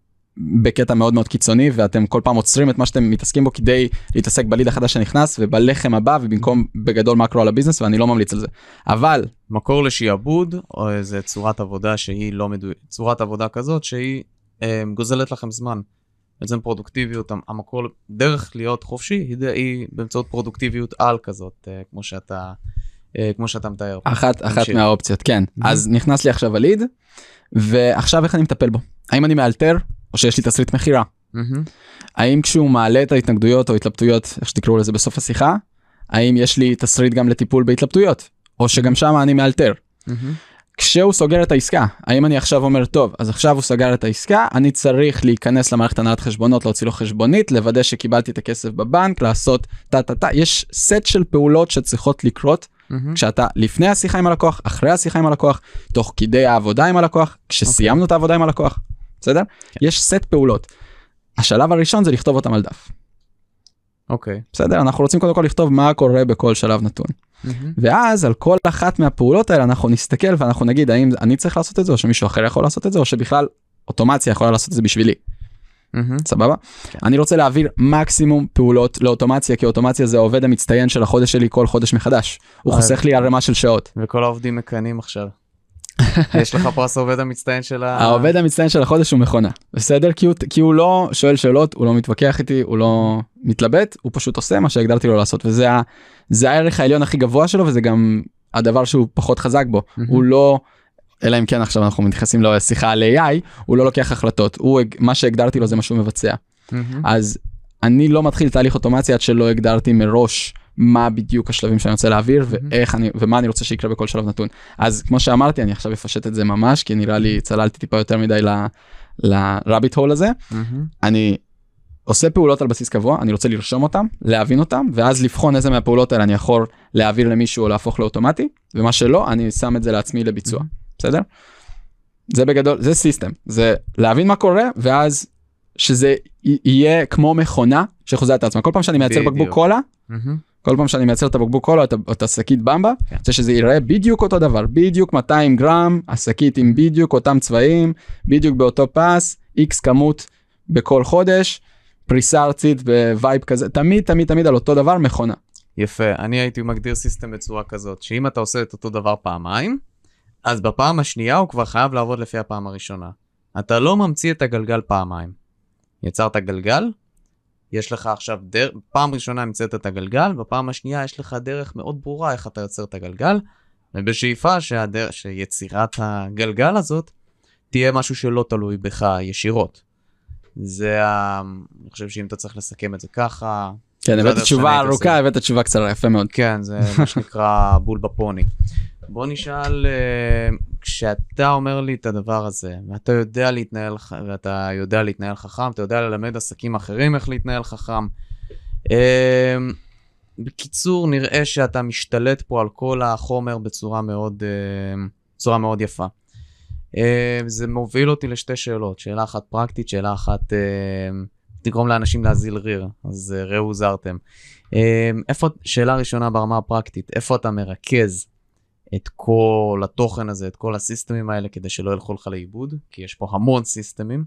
בקטע מאוד מאוד קיצוני ואתם כל פעם עוצרים את מה שאתם מתעסקים בו כדי להתעסק בליד החדש שנכנס ובלחם הבא ובמקום בגדול מקרו על הביזנס ואני לא ממליץ על זה אבל מקור לשעבוד, או איזה צורת עבודה שהיא לא מדויקת, צורת עבודה כזאת שהיא אה, גוזלת לכם זמן. בעצם פרודוקטיביות, המ- המקור, דרך להיות חופשי היא, באמצעות פרודוקטיביות על כזאת, אה, כמו שאתה, אה, כמו שאתה מתאר. אחת אחת. מהאופציות כן מהמם. אז נכנס לי עכשיו הליד ועכשיו איך אני מטפל בו האם אני מאלתר או שיש לי תסריט מכירה. האם כשהוא מעלה את ההתנגדויות או התלבטויות איך שתקראו לזה בסוף השיחה האם יש לי תסריט גם לטיפול בהתלבטויות? או שגם שם אני מאלתר. כשהוא סוגר את העסקה האם אני עכשיו אומר טוב אז עכשיו הוא סגר את העסקה אני צריך להיכנס למערכת הנהלת חשבונות להוציא לו חשבונית לוודא שקיבלתי את הכסף בבנק לעשות טה טה טה. יש סט של פעולות שצריכות לקרות מהמם. כשאתה לפני השיחה עם הלקוח אחרי השיחה עם הלקוח תוך כדי העבודה עם הלקוח כשסיימנו את העבודה עם הלקוח בסדר יש סט פעולות. השלב הראשון זה לכתוב אותם על דף אוקיי. בסדר אנחנו רוצים קודם כל לכתוב מה קורה בכל שלב נתון מהמם. ואז על כל אחת מהפעולות האלה אנחנו נסתכל ואנחנו נגיד האם אני צריך לעשות את זה או שמישהו אחר יכול לעשות את זה או שבכלל אוטומציה יכולה לעשות את זה בשבילי מהמם. סבבה כן. אני רוצה להעביר מקסימום פעולות לאוטומציה כי אוטומציה זה העובד המצטיין של החודש שלי כל חודש מחדש הוא. חוסך לי ערימה של שעות. וכל העובדים מקנאים עכשיו. יש לך פרס העובד המצטיין של ה... העובד המצטיין של החודש הוא מכונה. בסדר? כי הוא, כי הוא לא שואל שאלות הוא לא מתווכח איתי הוא לא מתלבט הוא פשוט עושה מה שהגדרתי לו לעשות. וזה ה, זה הערך העליון הכי גבוה שלו וזה גם הדבר שהוא פחות חזק בו. הוא לא אלא אם כן עכשיו אנחנו מתייחסים לשיחה על AI הוא לא לוקח החלטות. הוא מה שהגדרתי לו זה מה שהוא מבצע. מהמם. אז אני לא מתחיל תהליך אוטומציה עד שלא הגדרתי מראש מה בדיוק השלבים שאני רוצה להעביר ואיך אני ומה אני רוצה שיקרה בכל שלב נתון אז כמו שאמרתי אני עכשיו אפשט את זה ממש כי נראה לי צללתי טיפה יותר מדי לרביט הול הזה. אני עושה פעולות על בסיס קבוע אני רוצה לרשום אותם להבין אותם ואז לבחון איזה מהפעולות האלה אני יכול להעביר למישהו או להפוך לאוטומטי ומה שלא אני שם את זה לעצמי לביצוע בסדר? זה בגדול זה סיסטם זה להבין מה קורה ואז שזה יהיה כמו מכונה שחוזרת את עצמה כל פעם שאני מייצר. בקבוק קולה מהמם. כל פעם שאני מייצר את הבקבוק קולה או את השקית במבה כן. רוצה שזה ייראה בדיוק אותו דבר בדיוק 200 גרם השקית עם בדיוק אותם צבעים בדיוק באותו pace איקס כמות בכל חודש פריסה ארצית ב vibe כזה תמיד תמיד תמיד על אותו דבר מכונה. יפה, אני הייתי מגדיר סיסטם בצורה כזאת, שאם אתה עושה את אותו דבר פעמיים, אז בפעם השנייה הוא כבר חייב לעבוד לפי הפעם הראשונה. אתה לא ממציא את הגלגל פעמיים. יצרת גלגל, יש לך עכשיו דרך, פעם ראשונה המצאת את הגלגל, בפעם השנייה יש לך דרך מאוד ברורה איך אתה יוצר את הגלגל, ובשאיפה שהדר... שיצירת הגלגל הזאת תהיה משהו שלא תלוי בך ישירות. זה ה... אני חושב שאם אתה צריך לסכם את זה ככה, כן הבאת תשובה ארוכה. הבאת תשובה קצרה יפה מאוד. כן, זה מה שנקרא בול בפוני. בוא נשאל, אה, כשאתה אומר לי את הדבר הזה, ואתה יודע להתנהל, ואתה יודע להתנהל חכם, אתה יודע ללמד עסקים אחרים איך להתנהל חכם. אה, בקיצור, נראה שאתה משתלט פה על כל החומר בצורה מאוד, אה, בצורה מאוד יפה. זה מוביל אותי לשתי שאלות, שאלה אחת פרקטית, שאלה אחת תגרום לאנשים להזיל ריר, אז ראו זרתם. איפה, שאלה ראשונה ברמה הפרקטית, איפה אתה מרכז את כל התוכן הזה, את כל הסיסטמים האלה, כדי שלא ילכו לך לאיבוד? כי יש פה המון סיסטמים.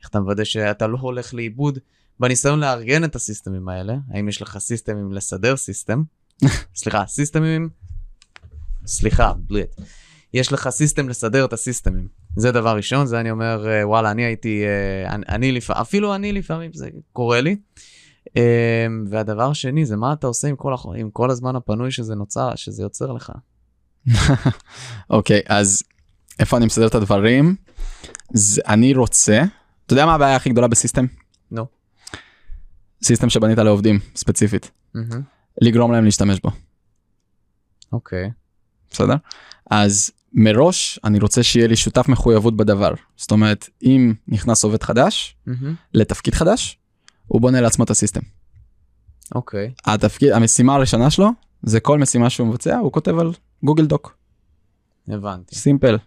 איך אתה מוודא שאתה לא הולך לאיבוד בניסיון לארגן את הסיסטמים האלה? האם יש לך סיסטמים לסדר סיסטם? סליחה, סיסטמים... סליחה, בליט. יש לך סיסטם לסדר את הסיסטמים. זה דבר ראשון, זה אני אומר, אה, וואלה, אני הייתי, אה, אני, אני לפעמים, אפילו אני לפעמים, זה קורה לי. אה, והדבר השני זה מה אתה עושה עם כל, עם כל הזמן הפנוי שזה נוצר, שזה יוצר לך. אוקיי אז איפה אני מסדר את הדברים? זה אני רוצה אתה יודע מה הבעיה הכי גדולה בסיסטם? נו. סיסטם שבנית לעובדים ספציפית. לגרום להם להשתמש בו. אוקיי. בסדר? אז מראש אני רוצה שיהיה לי שותף מחויבות בדבר. זאת אומרת אם נכנס עובד חדש לתפקיד חדש הוא בונה לעצמו את הסיסטם. אוקיי. התפקיד, המשימה הראשונה שלו, זה כל משימה שהוא מבצע, הוא כותב על גוגל דוק. הבנתי. סימפל.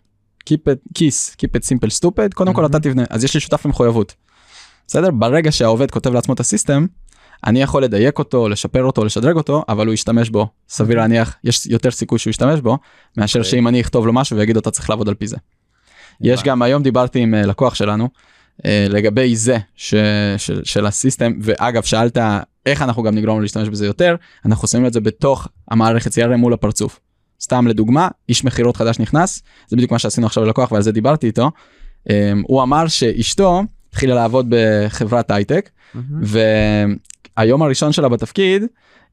Keep it, כיס, keep it simple stupid, קודם כל מהמם. אתה תבנה, אז יש לי שותף למחויבות. בסדר? ברגע שהעובד כותב לעצמו את הסיסטם, אני יכול לדייק אותו, לשפר אותו, לשדרג אותו, אבל הוא ישתמש בו. סביר להניח, יש יותר סיכוי שהוא ישתמש בו, מאשר אוקיי. שאם אני אכתוב לו משהו ויגיד לו אתה צריך לעבוד על פי זה. יש. גם היום דיברתי עם אה, לקוח שלנו אה, לגבי זה ש, של, של הסיסטם ואגב שאלת איך אנחנו גם נגרום לו להשתמש בזה יותר אנחנו שמים את זה בתוך המערכת CRM מול הפרצוף. סתם לדוגמה איש מכירות חדש נכנס זה בדיוק מה שעשינו עכשיו ללקוח ועל זה דיברתי איתו. אה, הוא אמר שאשתו התחילה לעבוד בחברת הייטק מהמם. והיום הראשון שלה בתפקיד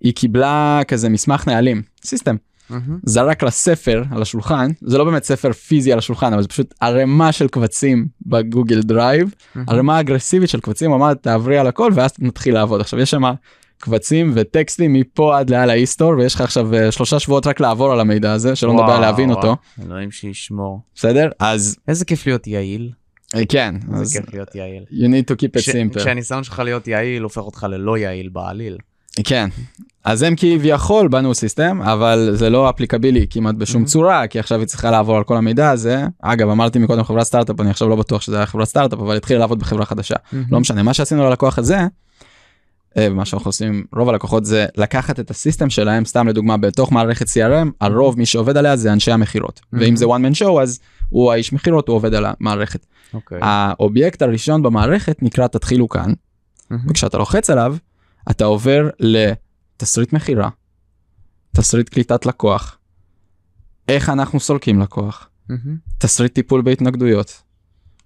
היא קיבלה כזה מסמך נהלים סיסטם מהמם. זרק לה ספר על השולחן זה לא באמת ספר פיזי על השולחן אבל זה פשוט ערימה של קבצים בגוגל דרייב מהמם. ערימה אגרסיבית של קבצים הוא אמר תעברי על הכל ואז נתחיל לעבוד עכשיו יש שם קבצים וטקסטים מפה עד לאל האיסטור ויש לך עכשיו אה, שלושה שבועות רק לעבור על המידע הזה שלא נדבר להבין וואו. אותו אלוהים שישמור. בסדר אז איזה כיף להיות יעיל. אה, כן איזה כיף להיות יעיל. you need to keep it simple כשהניסיון שלך להיות יעיל הופך אותך ללא יעיל בעליל. כן. אז הם כביכול בנו סיסטם אבל זה לא אפליקבילי כמעט בשום Mhm. צורה כי עכשיו היא צריכה לעבור על כל המידע הזה אגב אמרתי מקודם חברת סטארט-אפ אני עכשיו לא בטוח שזה היה חברת סטארט-אפ אבל התחילה לעבוד בחברה חדשה לא משנה מה שעשינו ללקוח הזה. אה, מה שאנחנו עושים רוב הלקוחות זה לקחת את הסיסטם שלהם סתם לדוגמה בתוך מערכת CRM הרוב מי שעובד עליה זה אנשי המכירות ואם Mhm. זה one man show אז הוא האיש מכירות הוא עובד על המערכת. אוקיי. האובייקט הראשון במערכת נקרא תתחילו כאן מהמם. וכשאתה לוחץ עליו אתה עובר לתסריט מכירה, תסריט קליטת לקוח, איך אנחנו סולקים לקוח, מהמם. תסריט טיפול בהתנגדויות.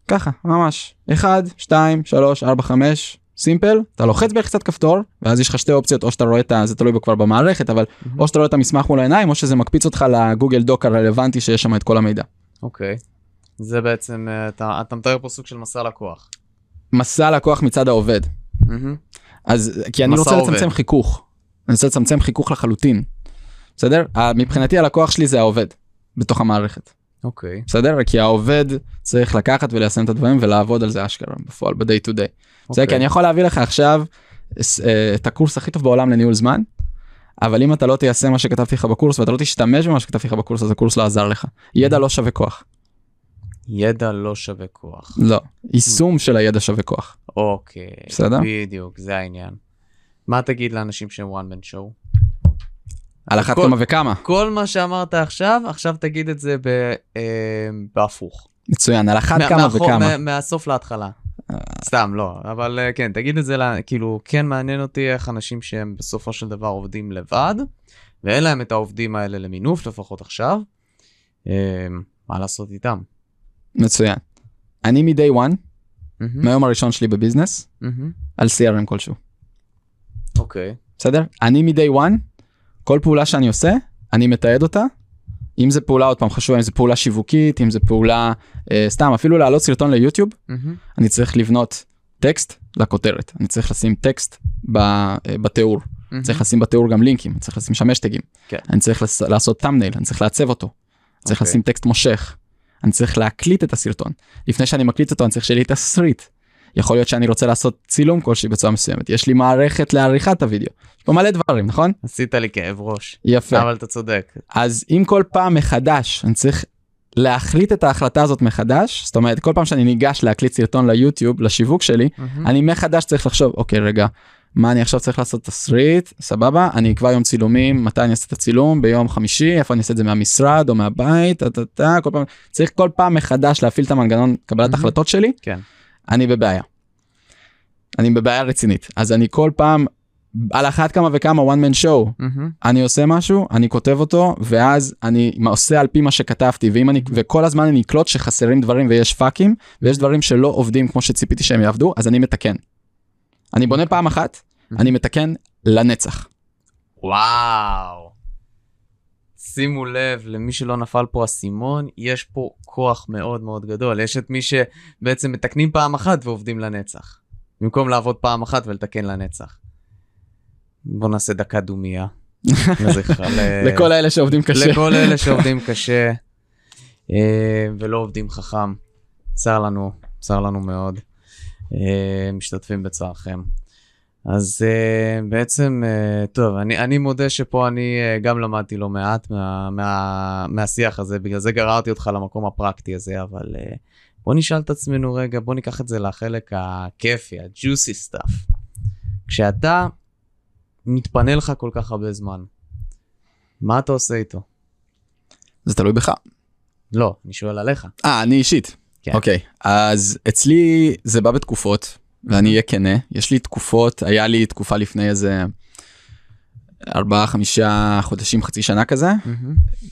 ככה ממש 1 2 3 4 5 סימפל אתה לוחץ בלחיצת כפתור ואז יש לך שתי אופציות או שאתה רואה את ה... זה תלוי כבר במערכת אבל מהמם. או שאתה רואה את המסמך מול העיניים או שזה מקפיץ אותך לגוגל דוק הרלוונטי שיש שם את כל המידע. אוקיי. זה בעצם, אה, אתה אתה מתאר פה סוג של מסע לקוח. מסע לקוח מצד העובד מהמם. אז כי אני רוצה עובד. לצמצם חיכוך. אני רוצה לצמצם חיכוך לחלוטין. בסדר? מבחינתי הלקוח שלי זה העובד בתוך המערכת. אוקיי. בסדר? כי העובד צריך לקחת וליישם את הדברים ולעבוד על זה אשכרה בפועל ב-day to day. בסדר? אוקיי. כי אני יכול להביא לך עכשיו אה, את הקורס הכי טוב בעולם לניהול זמן. אבל אם אתה לא תיישם מה שכתבתי לך בקורס ואתה לא תשתמש במה שכתבתי לך בקורס אז הקורס לא עזר לך. ידע לא שווה כוח. ידע לא שווה כוח. לא. יישום של הידע שווה כוח. אוקיי. בסדר? בדיוק, זה העניין. מה תגיד לאנשים שהם one man show? על אחת כמה וכמה. כל מה שאמרת עכשיו, עכשיו תגיד את זה ב, אה, בהפוך. מצוין. על אחת מה- כמה וכמה. מה- מהסוף להתחלה. סתם, לא, אבל אה, כן, תגיד את זה, לה- כאילו, כן מעניין אותי איך אנשים שהם בסופו של דבר עובדים לבד, ואין להם את העובדים האלה למינוף, לפחות עכשיו, אה, מה לעשות איתם? מצוין. אני מ-day one, מהיום הראשון שלי בביזנס. על CRM כלשהו. אוקיי. בסדר? אני מ-day one, כל פעולה שאני עושה, אני מתעד אותה. אם זה פעולה, עוד פעם חשוב, אם זה פעולה שיווקית, אם זה פעולה, אה, סתם, אפילו להעלות סרטון ליוטיוב, מהמם, אני צריך לבנות טקסט לכותרת. אני צריך לשים טקסט ב, אה, בתיאור. מהמם. צריך לשים בתיאור גם לינקים, צריך לשים שם השטגים. כן. אני צריך לס- לעשות תאמנייל, אני צריך לעצב אותו. צריך אוקיי. לשים טקסט מושך. אני צריך להקליט את הסרטון. לפני שאני מקליט אותו אני צריך שיהיה לי תסריט. יכול להיות שאני רוצה לעשות צילום כלשהי בצורה מסוימת. יש לי מערכת לעריכת הוידאו. יש פה מלא דברים, נכון? עשית לי כאב ראש, יפה. אבל אתה צודק. אז אם כל פעם מחדש אני צריך להחליט את ההחלטה הזאת מחדש, זאת אומרת כל פעם שאני ניגש להקליט סרטון ליוטיוב, לשיווק שלי, מהמם. אני מחדש צריך לחשוב, אוקיי רגע, מה אני עכשיו צריך לעשות תסריט, סבבה, אני אקבע יום צילומים, מתי אני אעשה את הצילום, ביום חמישי, איפה אני אעשה את זה מהמשרד או מהבית, טה, טה, טה, כל פעם, צריך כל פעם מחדש להפעיל את המנגנון קבלת מהמם. החלטות שלי, כן. אני בבעיה. אני בבעיה רצינית, אז אני כל פעם, על אחת כמה וכמה one man show, מהמם. אני עושה משהו, אני כותב אותו, ואז אני עושה על פי מה שכתבתי, ואם אני, וכל הזמן אני אקלוט שחסרים דברים ויש פאקים, ויש דברים שלא עובדים כמו שציפיתי שהם יעבדו, אז אני מתקן. אני בונה פעם אחת, אני מתקן לנצח. וואו. שימו לב, למי שלא נפל פה אסימון, יש פה כוח מאוד מאוד גדול. יש את מי שבעצם מתקנים פעם אחת ועובדים לנצח. במקום לעבוד פעם אחת ולתקן לנצח. בוא נעשה דקה דומייה. לכל האלה שעובדים קשה. לכל אלה שעובדים קשה אה, ולא עובדים חכם. צר לנו, צר לנו מאוד. אה, משתתפים בצערכם. אז uh, בעצם, uh, טוב, אני, אני מודה שפה אני uh, גם למדתי לא מעט מה, מה, מהשיח הזה, בגלל זה גררתי אותך למקום הפרקטי הזה, אבל uh, בוא נשאל את עצמנו רגע, בוא ניקח את זה לחלק הכיפי, ה-juicy stuff. כשאתה מתפנה לך כל כך הרבה זמן, מה אתה עושה איתו? זה תלוי בך. לא, אני שואל עליך. אה, אני אישית. כן. אוקיי, אז אצלי זה בא בתקופות, ואני אהיה כנה, יש לי תקופות, היה לי תקופה לפני איזה ארבעה, חמישה חודשים, חצי שנה כזה.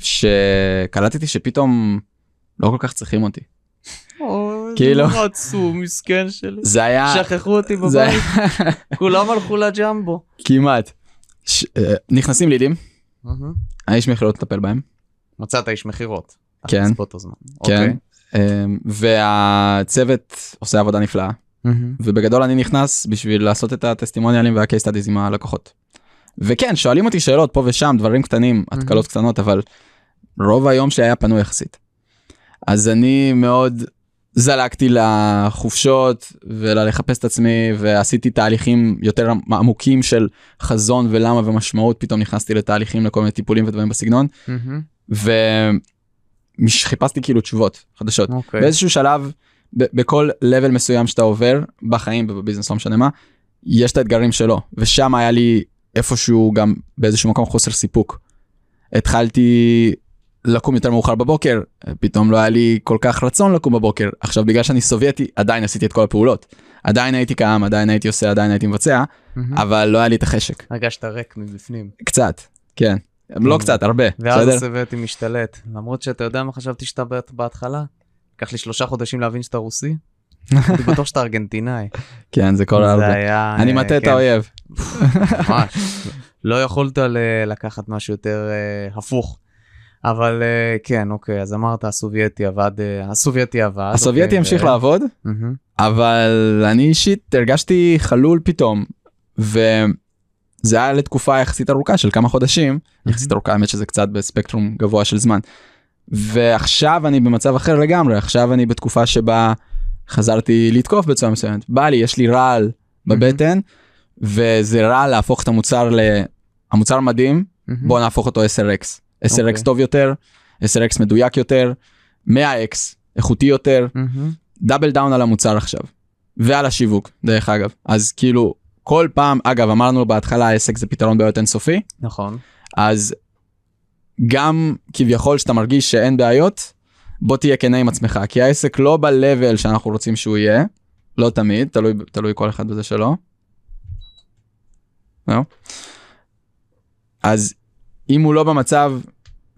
שקלטתי שפתאום לא כל כך צריכים אותי. כאילו- זה עצוב, מסכן שלי. זה היה, שכחו אותי בבית, כולם הלכו לג'מבו. כמעט. אה, נכנסים לידים. האיש מכירות לטפל בהם, מצאת איש מכירות. כן. כן, אוקיי. אה, והצוות עושה עבודה נפלאה. ובגדול אני נכנס בשביל לעשות את הטסטימוניאלים וה case studies עם הלקוחות. וכן, שואלים אותי שאלות פה ושם, דברים קטנים, התקלות קטנות, אבל רוב היום שלי היה פנוי יחסית. אז אני מאוד זלגתי לחופשות ולחפש את עצמי ועשיתי תהליכים יותר עמוקים של חזון ולמה ומשמעות, פתאום נכנסתי לתהליכים לכל מיני טיפולים ודברים בסגנון, מהמם. וחיפשתי כאילו תשובות חדשות. אוקיי. באיזשהו שלב, בכל level מסוים שאתה עובר, בחיים ובביזנס, לא משנה מה, יש את האתגרים שלו, ושם היה לי איפשהו גם באיזשהו מקום חוסר סיפוק. התחלתי לקום יותר מאוחר בבוקר, פתאום לא היה לי כל כך רצון לקום בבוקר. עכשיו בגלל שאני סובייטי, עדיין עשיתי את כל הפעולות. עדיין הייתי קם, עדיין הייתי עושה, עדיין הייתי מבצע, מהמם. אבל לא היה לי את החשק. הרגשת ריק מבפנים. קצת, כן. לא. קצת, הרבה, ואז? הסובייטי משתלט. למרות שאתה יודע מה חשבתי שאתה בהתחלה? לקח לי שלושה חודשים להבין שאתה רוסי. הייתי בטוח שאתה ארגנטינאי. כן, זה כל. היה... אני אה, מטה את כן, האויב. ממש. לא יכולת ל- לקחת משהו יותר אה, הפוך. אבל אה, כן, אוקיי, אז אמרת הסובייטי עבד, אה, הסובייטי עבד. הסובייטי אוקיי, המשיך לעבוד. אבל אני אישית הרגשתי חלול פתאום וזה היה לתקופה יחסית ארוכה של כמה חודשים יחסית ארוכה האמת שזה קצת בספקטרום גבוה של זמן. ועכשיו אני במצב אחר לגמרי עכשיו אני בתקופה שבה חזרתי לתקוף בצורה מסוימת בא לי יש לי רעל בבטן וזה רע להפוך את המוצר ל... המוצר מדהים מהמם. בוא נהפוך אותו 10x 10x אוקיי. טוב יותר 10x מדויק יותר 100x איכותי יותר. דאבל דאון על המוצר עכשיו ועל השיווק דרך אגב אז כאילו כל פעם אגב אמרנו בהתחלה העסק זה פתרון בעיות אינסופי נכון. אז גם כביכול שאתה מרגיש שאין בעיות בוא תהיה כנה עם עצמך כי העסק לא ב-level שאנחנו רוצים שהוא יהיה לא תמיד תלוי תלוי כל אחד בזה שלו. לא? אז אם הוא לא במצב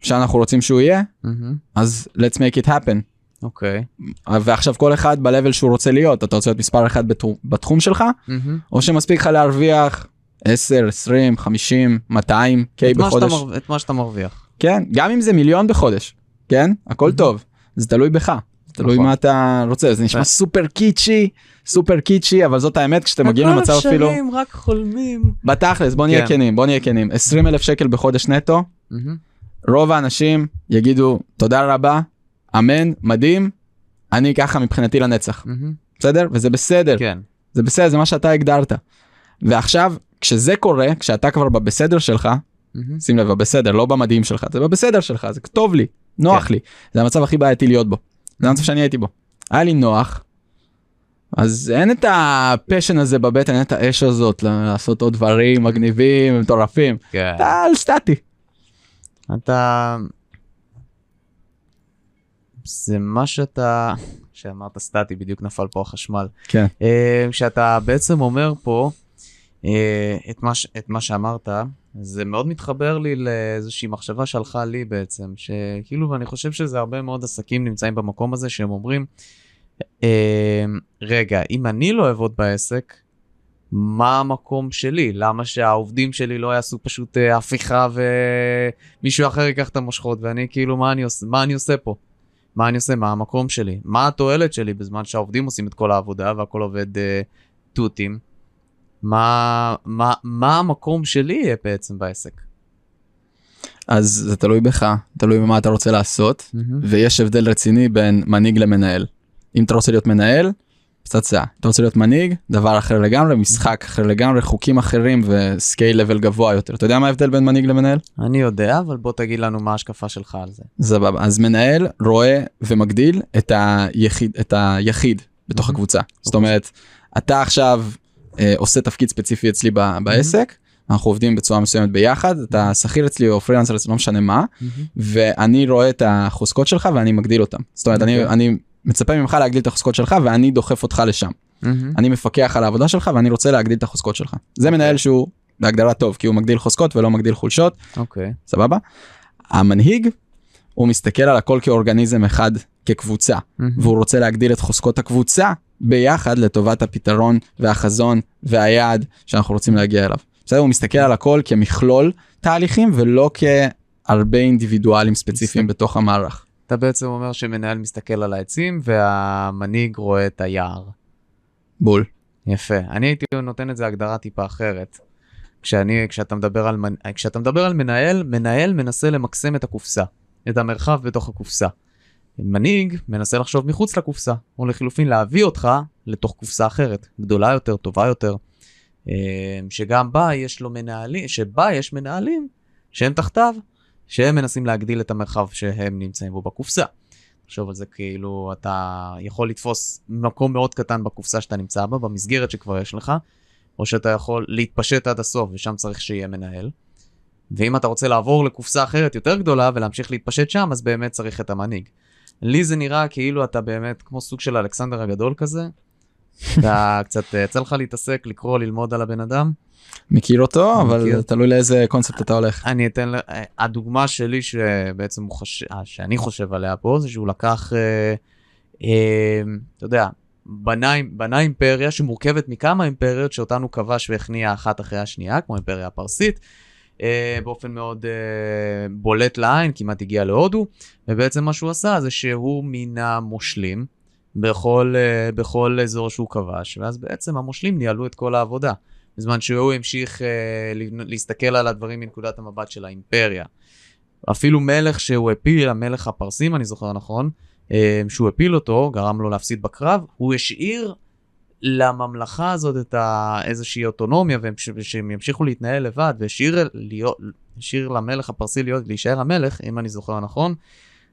שאנחנו רוצים שהוא יהיה מהמם. אז let's make it happen. אוקיי. ועכשיו כל אחד ב-level שהוא רוצה להיות אתה רוצה להיות מספר אחד בתחום, בתחום שלך מהמם. או שמספיק לך להרוויח 10 20 50 200 קיי את מה שאתה בחודש מר- את מה שאתה מרוויח. כן גם אם זה מיליון בחודש כן הכל טוב זה תלוי בך זה תלוי נכון. מה אתה רוצה זה נשמע סופר קיצ'י סופר קיצ'י אבל זאת האמת כשאתם מגיעים למצב אפילו הכל אפשרים, רק חולמים. בתכלס בוא נהיה כן. כנים בוא נהיה כנים 20 אלף שקל בחודש נטו. רוב האנשים יגידו תודה רבה אמן מדהים אני ככה מבחינתי לנצח. בסדר וזה בסדר כן. זה בסדר זה מה שאתה הגדרת. ועכשיו כשזה קורה כשאתה כבר בבסדר שלך מהמם. שים לב בבסדר לא במדהים שלך זה בבסדר שלך זה טוב לי נוח כן. לי זה המצב הכי בעייתי להיות בו. זה המצב שאני הייתי בו. היה לי נוח. אז אין את הפשן הזה בבטן אין את האש הזאת לעשות עוד דברים מגניבים מטורפים כן. אתה על סטטי. אתה... זה מה שאתה... שאמרת סטטי, בדיוק נפל פה החשמל. כן. אה, כשאתה בעצם אומר פה אה, את מה, את מה שאמרת, זה מאוד מתחבר לי לאיזושהי מחשבה שהלכה לי בעצם, שכאילו, ואני חושב שזה הרבה מאוד עסקים נמצאים במקום הזה, שהם אומרים, אה, רגע, אם אני לא אעבוד בעסק, מה המקום שלי? למה שהעובדים שלי לא יעשו פשוט אה, הפיכה ומישהו אחר ייקח את המושכות ואני כאילו מה אני עושה מה אני עושה פה? מה אני עושה? מה המקום שלי? מה התועלת שלי בזמן שהעובדים עושים את כל העבודה והכל עובד אה, תותים? מה, מה, מה המקום שלי יהיה בעצם בעסק? אז זה תלוי בך תלוי במה אתה רוצה לעשות ויש הבדל רציני בין מנהיג למנהל. אם אתה רוצה להיות מנהל פצצה. אתה רוצה להיות מנהיג, דבר אחר לגמרי, משחק אחר לגמרי, חוקים אחרים וסקייל לבל גבוה יותר. אתה יודע מה ההבדל בין מנהיג למנהל? אני יודע, אבל בוא תגיד לנו מה ההשקפה שלך על זה. סבבה. אז מנהל רואה ומגדיל את היחיד, את היחיד בתוך הקבוצה. זאת אומרת, אתה עכשיו עושה תפקיד ספציפי אצלי בעסק, אנחנו עובדים בצורה מסוימת ביחד, אתה שכיר אצלי או פרילנסר אצלי, לא משנה מה, ואני רואה את החוזקות שלך ואני מגדיל אותם. זאת אומרת, אני, אוקיי. אני מצפה ממך להגדיל את החוזקות שלך ואני דוחף אותך לשם. אני מפקח על העבודה שלך ואני רוצה להגדיל את החוזקות שלך. זה מנהל שהוא בהגדרה טוב, כי הוא מגדיל חוזקות ולא מגדיל חולשות, אוקיי. סבבה? המנהיג, הוא מסתכל על הכל כאורגניזם אחד, כקבוצה, והוא רוצה להגדיל את חוזקות הקבוצה ביחד לטובת הפתרון והחזון והיעד שאנחנו רוצים להגיע אליו. בסדר? הוא מסתכל על הכל כמכלול תהליכים ולא כהרבה אינדיבידואלים ספציפיים מסתכל- בתוך המערך. אתה בעצם אומר שמנהל מסתכל על העצים והמנהיג רואה את היער. בול. יפה. אני הייתי נותן את זה הגדרה טיפה אחרת. כשאני, כשאתה מדבר על, כשאתה מדבר על מנהל, מנהל מנסה למקסם את הקופסה, את המרחב בתוך הקופסה. מנהיג מנסה לחשוב מחוץ לקופסה, או לחילופין להביא אותך לתוך קופסה אחרת, גדולה יותר, טובה יותר, אה, שגם בה יש לו מנהלים, שבה יש מנהלים שהם תחתיו, שהם מנסים להגדיל את המרחב שהם נמצאים בו בקופסה. תחשוב על זה כאילו אתה יכול לתפוס מקום מאוד קטן בקופסה שאתה נמצא בה, במסגרת שכבר יש לך, או שאתה יכול להתפשט עד הסוף ושם צריך שיהיה מנהל. ואם אתה רוצה לעבור לקופסה אחרת יותר גדולה ולהמשיך להתפשט שם, אז באמת צריך את המנהיג. לי זה נראה כאילו אתה באמת כמו סוג של אלכסנדר הגדול כזה. אתה קצת, אה, יצא לך להתעסק, לקרוא, ללמוד על הבן אדם. מכיר אותו, אבל מכיר. תלוי לאיזה קונספט אתה הולך. אני אתן, אה, הדוגמה שלי שבעצם הוא חושב, אה, שאני חושב עליה פה, זה שהוא לקח, אה, אה, אתה יודע, בנה, בנה אימפריה שמורכבת מכמה אימפריות שאותנו כבש והכניע אחת אחרי השנייה, כמו האימפריה הפרסית, באופן מאוד אה, בולט לעין, כמעט הגיע להודו, ובעצם מה שהוא עשה זה שהוא מינה מושלים בכל, אה, בכל אזור שהוא כבש, ואז בעצם המושלים ניהלו את כל העבודה. בזמן שהוא המשיך אה, להסתכל על הדברים מנקודת המבט של האימפריה. אפילו מלך שהוא הפיל, המלך הפרסים, אני זוכר נכון, אה, שהוא הפיל אותו, גרם לו להפסיד בקרב, הוא השאיר לממלכה הזאת את ה... איזושהי אוטונומיה, והם- ש- שהם ימשיכו להתנהל לבד, והשאיר להיות, השאיר למלך הפרסי להיות, להישאר המלך, אם אני זוכר נכון.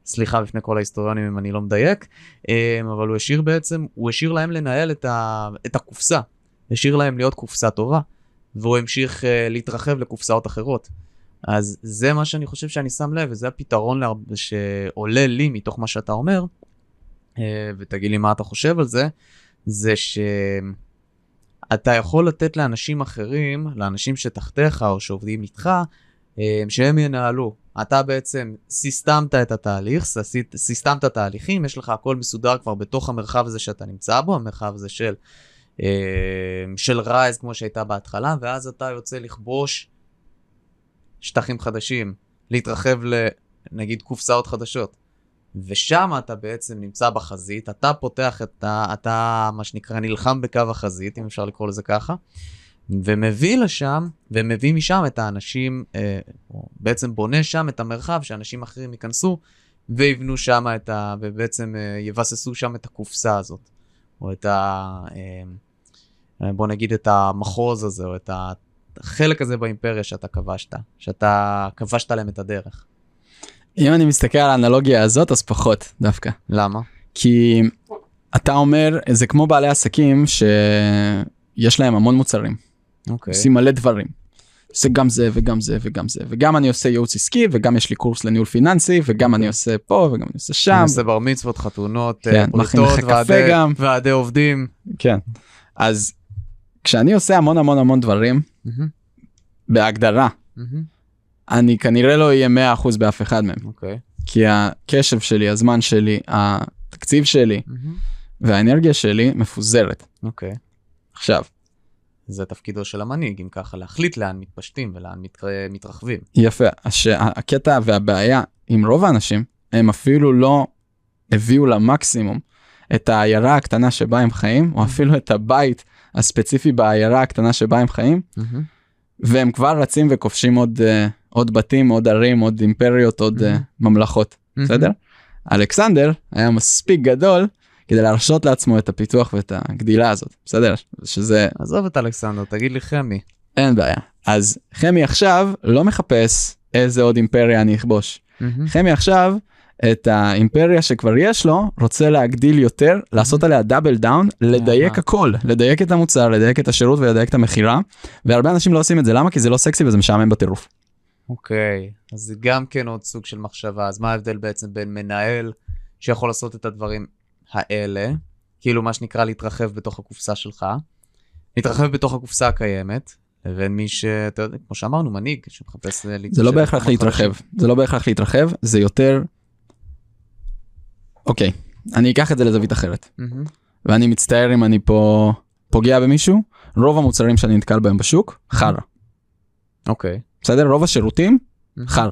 סליחה בפני כל ההיסטוריונים אם אני לא מדייק, אה, אבל הוא השאיר בעצם, הוא השאיר להם לנהל את, ה, את הקופסה, השאיר להם להיות קופסה טובה, והוא המשיך uh, להתרחב לקופסאות אחרות. אז זה מה שאני חושב שאני שם לב, וזה הפתרון להר... שעולה לי מתוך מה שאתה אומר, uh, ותגיד לי מה אתה חושב על זה, זה שאתה יכול לתת לאנשים אחרים, לאנשים שתחתיך או שעובדים איתך, uh, שהם ינהלו. אתה בעצם סיסטמת את התהליך, סיסטמת- סיסטמת תהליכים, יש לך הכל מסודר כבר בתוך המרחב הזה שאתה נמצא בו, המרחב הזה של אה, של רייז כמו שהייתה בהתחלה, ואז אתה יוצא לכבוש שטחים חדשים, להתרחב לנגיד קופסאות חדשות. ושם אתה בעצם נמצא בחזית, אתה פותח את ה... אתה מה שנקרא נלחם בקו החזית, אם אפשר לקרוא לזה ככה, ומביא לשם, ומביא משם את האנשים, אה, בעצם בונה שם את המרחב שאנשים אחרים ייכנסו ויבנו שם את ה... ובעצם אה, יבססו שם את הקופסה הזאת, או את ה... אה, בוא נגיד את המחוז הזה, או את החלק הזה באימפריה שאתה כבשת, שאתה כבשת להם את הדרך. אם אני מסתכל על האנלוגיה הזאת, אז פחות דווקא. למה? כי אתה אומר, זה כמו בעלי עסקים שיש להם המון מוצרים, אוקיי. עושים מלא דברים. עושה גם זה וגם זה וגם זה, וגם אני עושה ייעוץ עסקי, וגם יש לי קורס לניהול פיננסי, וגם אני עושה פה, וגם אני עושה שם. אני עושה בר מצוות, חתונות, כן, אה, לך קפה ועדי-. ועדי עובדים. כן. אז כשאני עושה המון המון המון דברים, מהמם, בהגדרה, מהמם, אני כנראה לא אהיה 100% באף אחד מהם. אוקיי. כי הקשב שלי, הזמן שלי, התקציב שלי מהמם, והאנרגיה שלי מפוזרת. אוקיי. עכשיו, זה תפקידו של המנהיג, אם ככה, להחליט לאן מתפשטים ולאן מת- מתרחבים. יפה, שהקטע והבעיה עם רוב האנשים, הם אפילו לא הביאו למקסימום את העיירה הקטנה שבה הם חיים, או אפילו את הבית הספציפי בעיירה הקטנה שבה הם חיים, מהמם, והם כבר רצים וכובשים עוד, uh, עוד בתים, עוד ערים, עוד אימפריות, עוד uh, מהמם. ממלכות, מהמם. בסדר? אלכסנדר היה מספיק גדול כדי להרשות לעצמו את הפיתוח ואת הגדילה הזאת, בסדר? שזה... עזוב את אלכסנדר, תגיד לי חמי. אין בעיה. אז חמי עכשיו לא מחפש איזה עוד אימפריה אני אכבוש. חמי עכשיו, את האימפריה שכבר יש לו, רוצה להגדיל יותר, לעשות עליה double down, לדייק הכל, לדייק את המוצר, לדייק את השירות ולדייק את המכירה, והרבה אנשים לא עושים את זה, למה? כי זה לא סקסי וזה משעמם בטירוף. אוקיי, אז זה גם כן עוד סוג של מחשבה, אז מה ההבדל בעצם בין מנהל שיכול לעשות את הדברים האלה, כאילו מה שנקרא להתרחב בתוך הקופסה שלך, להתרחב בתוך הקופסה הקיימת, לבין מי שאתה יודע, כמו שאמרנו, מנהיג שמחפש... זה לא בהכרח להתרחב, זה לא בהכרח להתרחב, זה יותר... אוקיי, אני אקח את זה לזווית אחרת. Mm-hmm. ואני מצטער אם אני פה פוגע במישהו, רוב המוצרים שאני נתקל בהם בשוק, חרא. אוקיי. בסדר? רוב השירותים, חרא.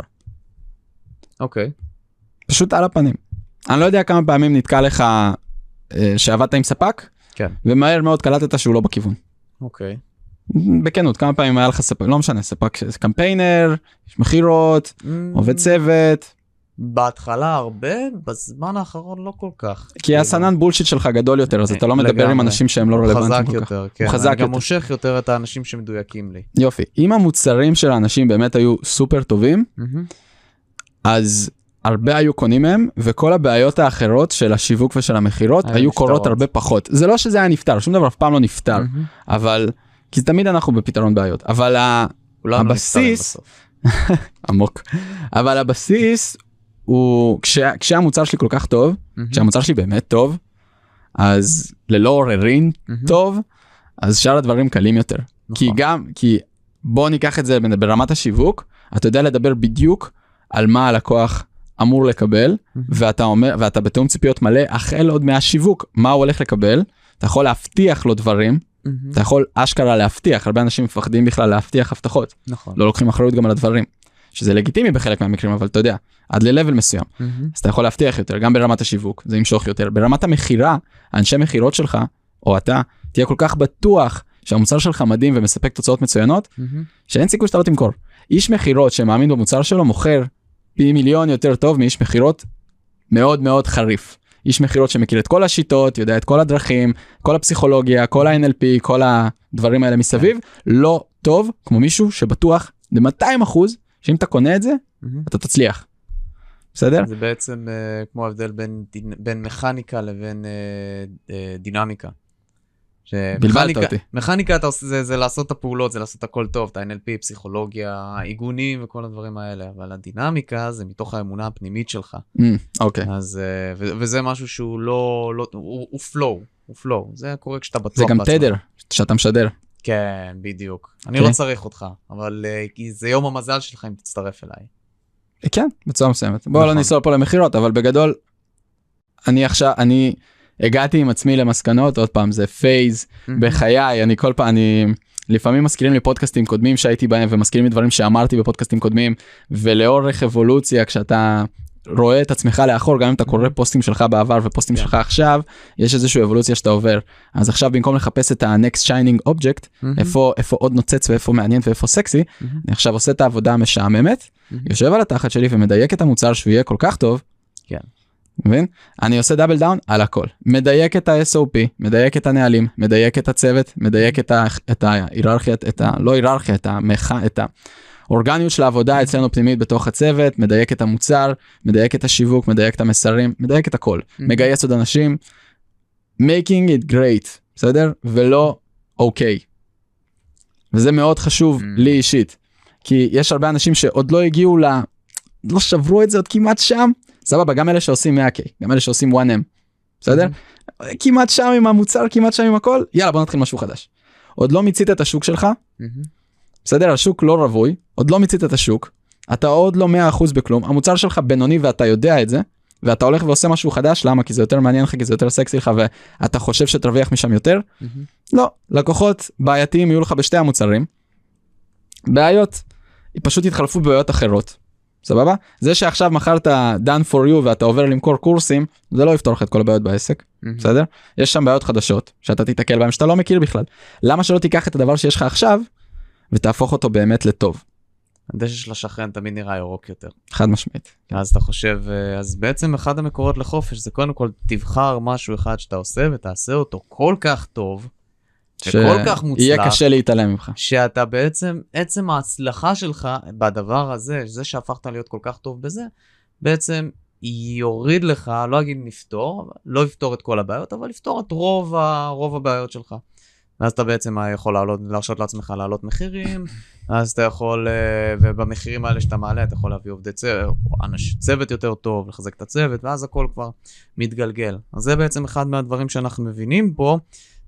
אוקיי. פשוט על הפנים. אני לא יודע כמה פעמים נתקע לך אה, שעבדת עם ספק, כן. ומהר מאוד קלטת שהוא לא בכיוון. אוקיי. בכנות, כמה פעמים היה לך ספק, לא משנה, ספק, קמפיינר, יש מכירות, Mm, עובד צוות, בהתחלה הרבה, בזמן האחרון לא כל כך. כי כאילו, הסנן בולשיט שלך גדול יותר, אז אתה לא מדבר עם. אנשים שהם לא רלוונטיים חזק כל כך. יותר, כן. חזק אני גם יותר. מושך יותר את האנשים שמדויקים לי. יופי, אם המוצרים של האנשים באמת היו סופר טובים, אז הרבה היו קונים מהם, וכל הבעיות האחרות של השיווק ושל המכירות היו קורות. הרבה פחות. זה לא שזה היה נפתר, שום דבר אף פעם לא נפתר. אבל, כי תמיד אנחנו בפתרון בעיות, אבל הבסיס-. עמוק, אבל הבסיס הוא, כשה, כשהמוצר שלי כל כך טוב, מהמם. כשהמוצר שלי באמת טוב, אז ללא עוררין מהמם. טוב, אז שאר הדברים קלים יותר. כי נכון. גם, כי בוא ניקח את זה ברמת השיווק, אתה יודע לדבר בדיוק על מה הלקוח אמור לקבל, מהמם. ואתה אומר, ואתה בתיאום ציפיות מלא החל עוד מהשיווק, מה הוא הולך לקבל, אתה יכול להבטיח לו דברים, מהמם. אתה יכול אשכרה להבטיח, הרבה אנשים מפחדים בכלל להבטיח הבטחות, נכון. לא לוקחים אחריות גם על הדברים, שזה לגיטימי בחלק מהמקרים, אבל אתה יודע, עד ל-level מסוים. מהמם. אז אתה יכול להבטיח יותר, גם ברמת השיווק, זה ימשוך יותר. ברמת המכירה, האנשי מכירות שלך, או אתה, תהיה כל כך בטוח שהמוצר שלך מדהים ומספק תוצאות מצוינות, מהמם. שאין סיכוי שאתה לא תמכור. איש מכירות שמאמין במוצר שלו מוכר פי מיליון יותר טוב מאיש מכירות מאוד מאוד חריף. איש מכירות שמכיר את כל השיטות, יודע את כל הדרכים, כל הפסיכולוגיה, כל ה-NLP, כל הדברים האלה מסביב, לא טוב כמו מישהו שבטוח ב-200 אחוז שאם אתה קונה את זה, מהמם. אתה תצליח. בסדר? זה בעצם אה, כמו ההבדל בין, בין מכניקה לבין אה, אה, דינמיקה. בלבלת אותי. מכניקה אתה עושה, זה, זה לעשות את הפעולות, זה לעשות הכל טוב, את ה-NLP, פסיכולוגיה, עיגונים וכל הדברים האלה, אבל הדינמיקה זה מתוך האמונה הפנימית שלך. Mm, אוקיי. אז, ו- וזה משהו שהוא לא, לא הוא, הוא flow, הוא flow, זה קורה כשאתה בטוח זה גם בעצמך. תדר שאתה משדר. כן, בדיוק. אני כן. לא צריך אותך, אבל אה, זה יום המזל שלך אם תצטרף אליי. כן, בצורה מסוימת. בוא לא נכון. ניסוע פה למכירות, אבל בגדול, אני עכשיו, אני הגעתי עם עצמי למסקנות, עוד פעם, זה phase בחיי, אני כל פעם, אני... לפעמים מזכירים לי פודקאסטים קודמים שהייתי בהם ומזכירים לי דברים שאמרתי בפודקאסטים קודמים ולאורך אבולוציה כשאתה רואה את עצמך לאחור גם אם אתה קורא פוסטים שלך בעבר ופוסטים כן. שלך עכשיו יש איזושהי אבולוציה שאתה עובר אז עכשיו במקום לחפש את ה-next shining object מהמם. איפה איפה עוד נוצץ ואיפה מעניין ואיפה סקסי מהמם. אני עכשיו עושה את העבודה המשעממת מהמם. יושב על התחת שלי ומדייק את המוצר שהוא יהיה כל כך טוב. כן. מבין? אני עושה double down על הכל. מדייק את ה-SOP, מדייק את הנהלים, מדייק את הצוות, מדייק את, ה- את ההיררכיה, את ה... לא היררכיה, את המח... את האורגניות של העבודה אצלנו פנימית בתוך הצוות, מדייק את המוצר, מדייק את השיווק, מדייק את המסרים, מדייק את הכל. מגייס עוד אנשים, making it great, בסדר? ולא אוקיי. וזה מאוד חשוב Mm. לי אישית. כי יש הרבה אנשים שעוד לא הגיעו ל... לא שברו את זה עוד כמעט שם. סבבה, גם אלה שעושים 100K, גם אלה שעושים 1M, בסדר? כמעט שם עם המוצר, כמעט שם עם הכל, יאללה בוא נתחיל משהו חדש. עוד לא מיצית את השוק שלך, מהמם. בסדר? השוק לא רווי, עוד לא מיצית את השוק, אתה עוד לא 100% בכלום, המוצר שלך בינוני ואתה יודע את זה, ואתה הולך ועושה משהו חדש, למה? כי זה יותר מעניין לך, כי זה יותר סקסי לך, ואתה חושב שתרוויח משם יותר? מהמם. לא, לקוחות בעייתיים יהיו לך בשתי המוצרים. בעיות, פשוט יתחלפו בבעיות אחרות. סבבה? זה שעכשיו מכרת done for you ואתה עובר למכור קורסים, זה לא יפתור לך את כל הבעיות בעסק, מהמם. בסדר? יש שם בעיות חדשות שאתה תיתקל בהם שאתה לא מכיר בכלל. למה שלא תיקח את הדבר שיש לך עכשיו ותהפוך אותו באמת לטוב? הדשא של השכן תמיד נראה ירוק יותר. חד משמעית. אז אתה חושב, אה, אז בעצם אחד המקורות לחופש זה קודם כל תבחר משהו אחד שאתה עושה ותעשה אותו כל כך טוב, וכל כך מוצלח, יהיה קשה להתעלם ממך. שאתה בעצם, עצם ההצלחה שלך בדבר הזה, זה שהפכת להיות כל כך טוב בזה, בעצם יוריד לך, לא אגיד נפתור, לא יפתור את כל הבעיות, אבל יפתור את רוב, ה, רוב הבעיות שלך. ואז אתה בעצם יכול לעלות, להרשות לעצמך להעלות מחירים, אז אתה יכול, אה, ובמחירים האלה שאתה מעלה, אתה יכול להביא עובדי צוות, אנש, צוות יותר טוב, לחזק את הצוות, ואז הכל כבר מתגלגל. אז זה בעצם אחד מהדברים שאנחנו מבינים פה,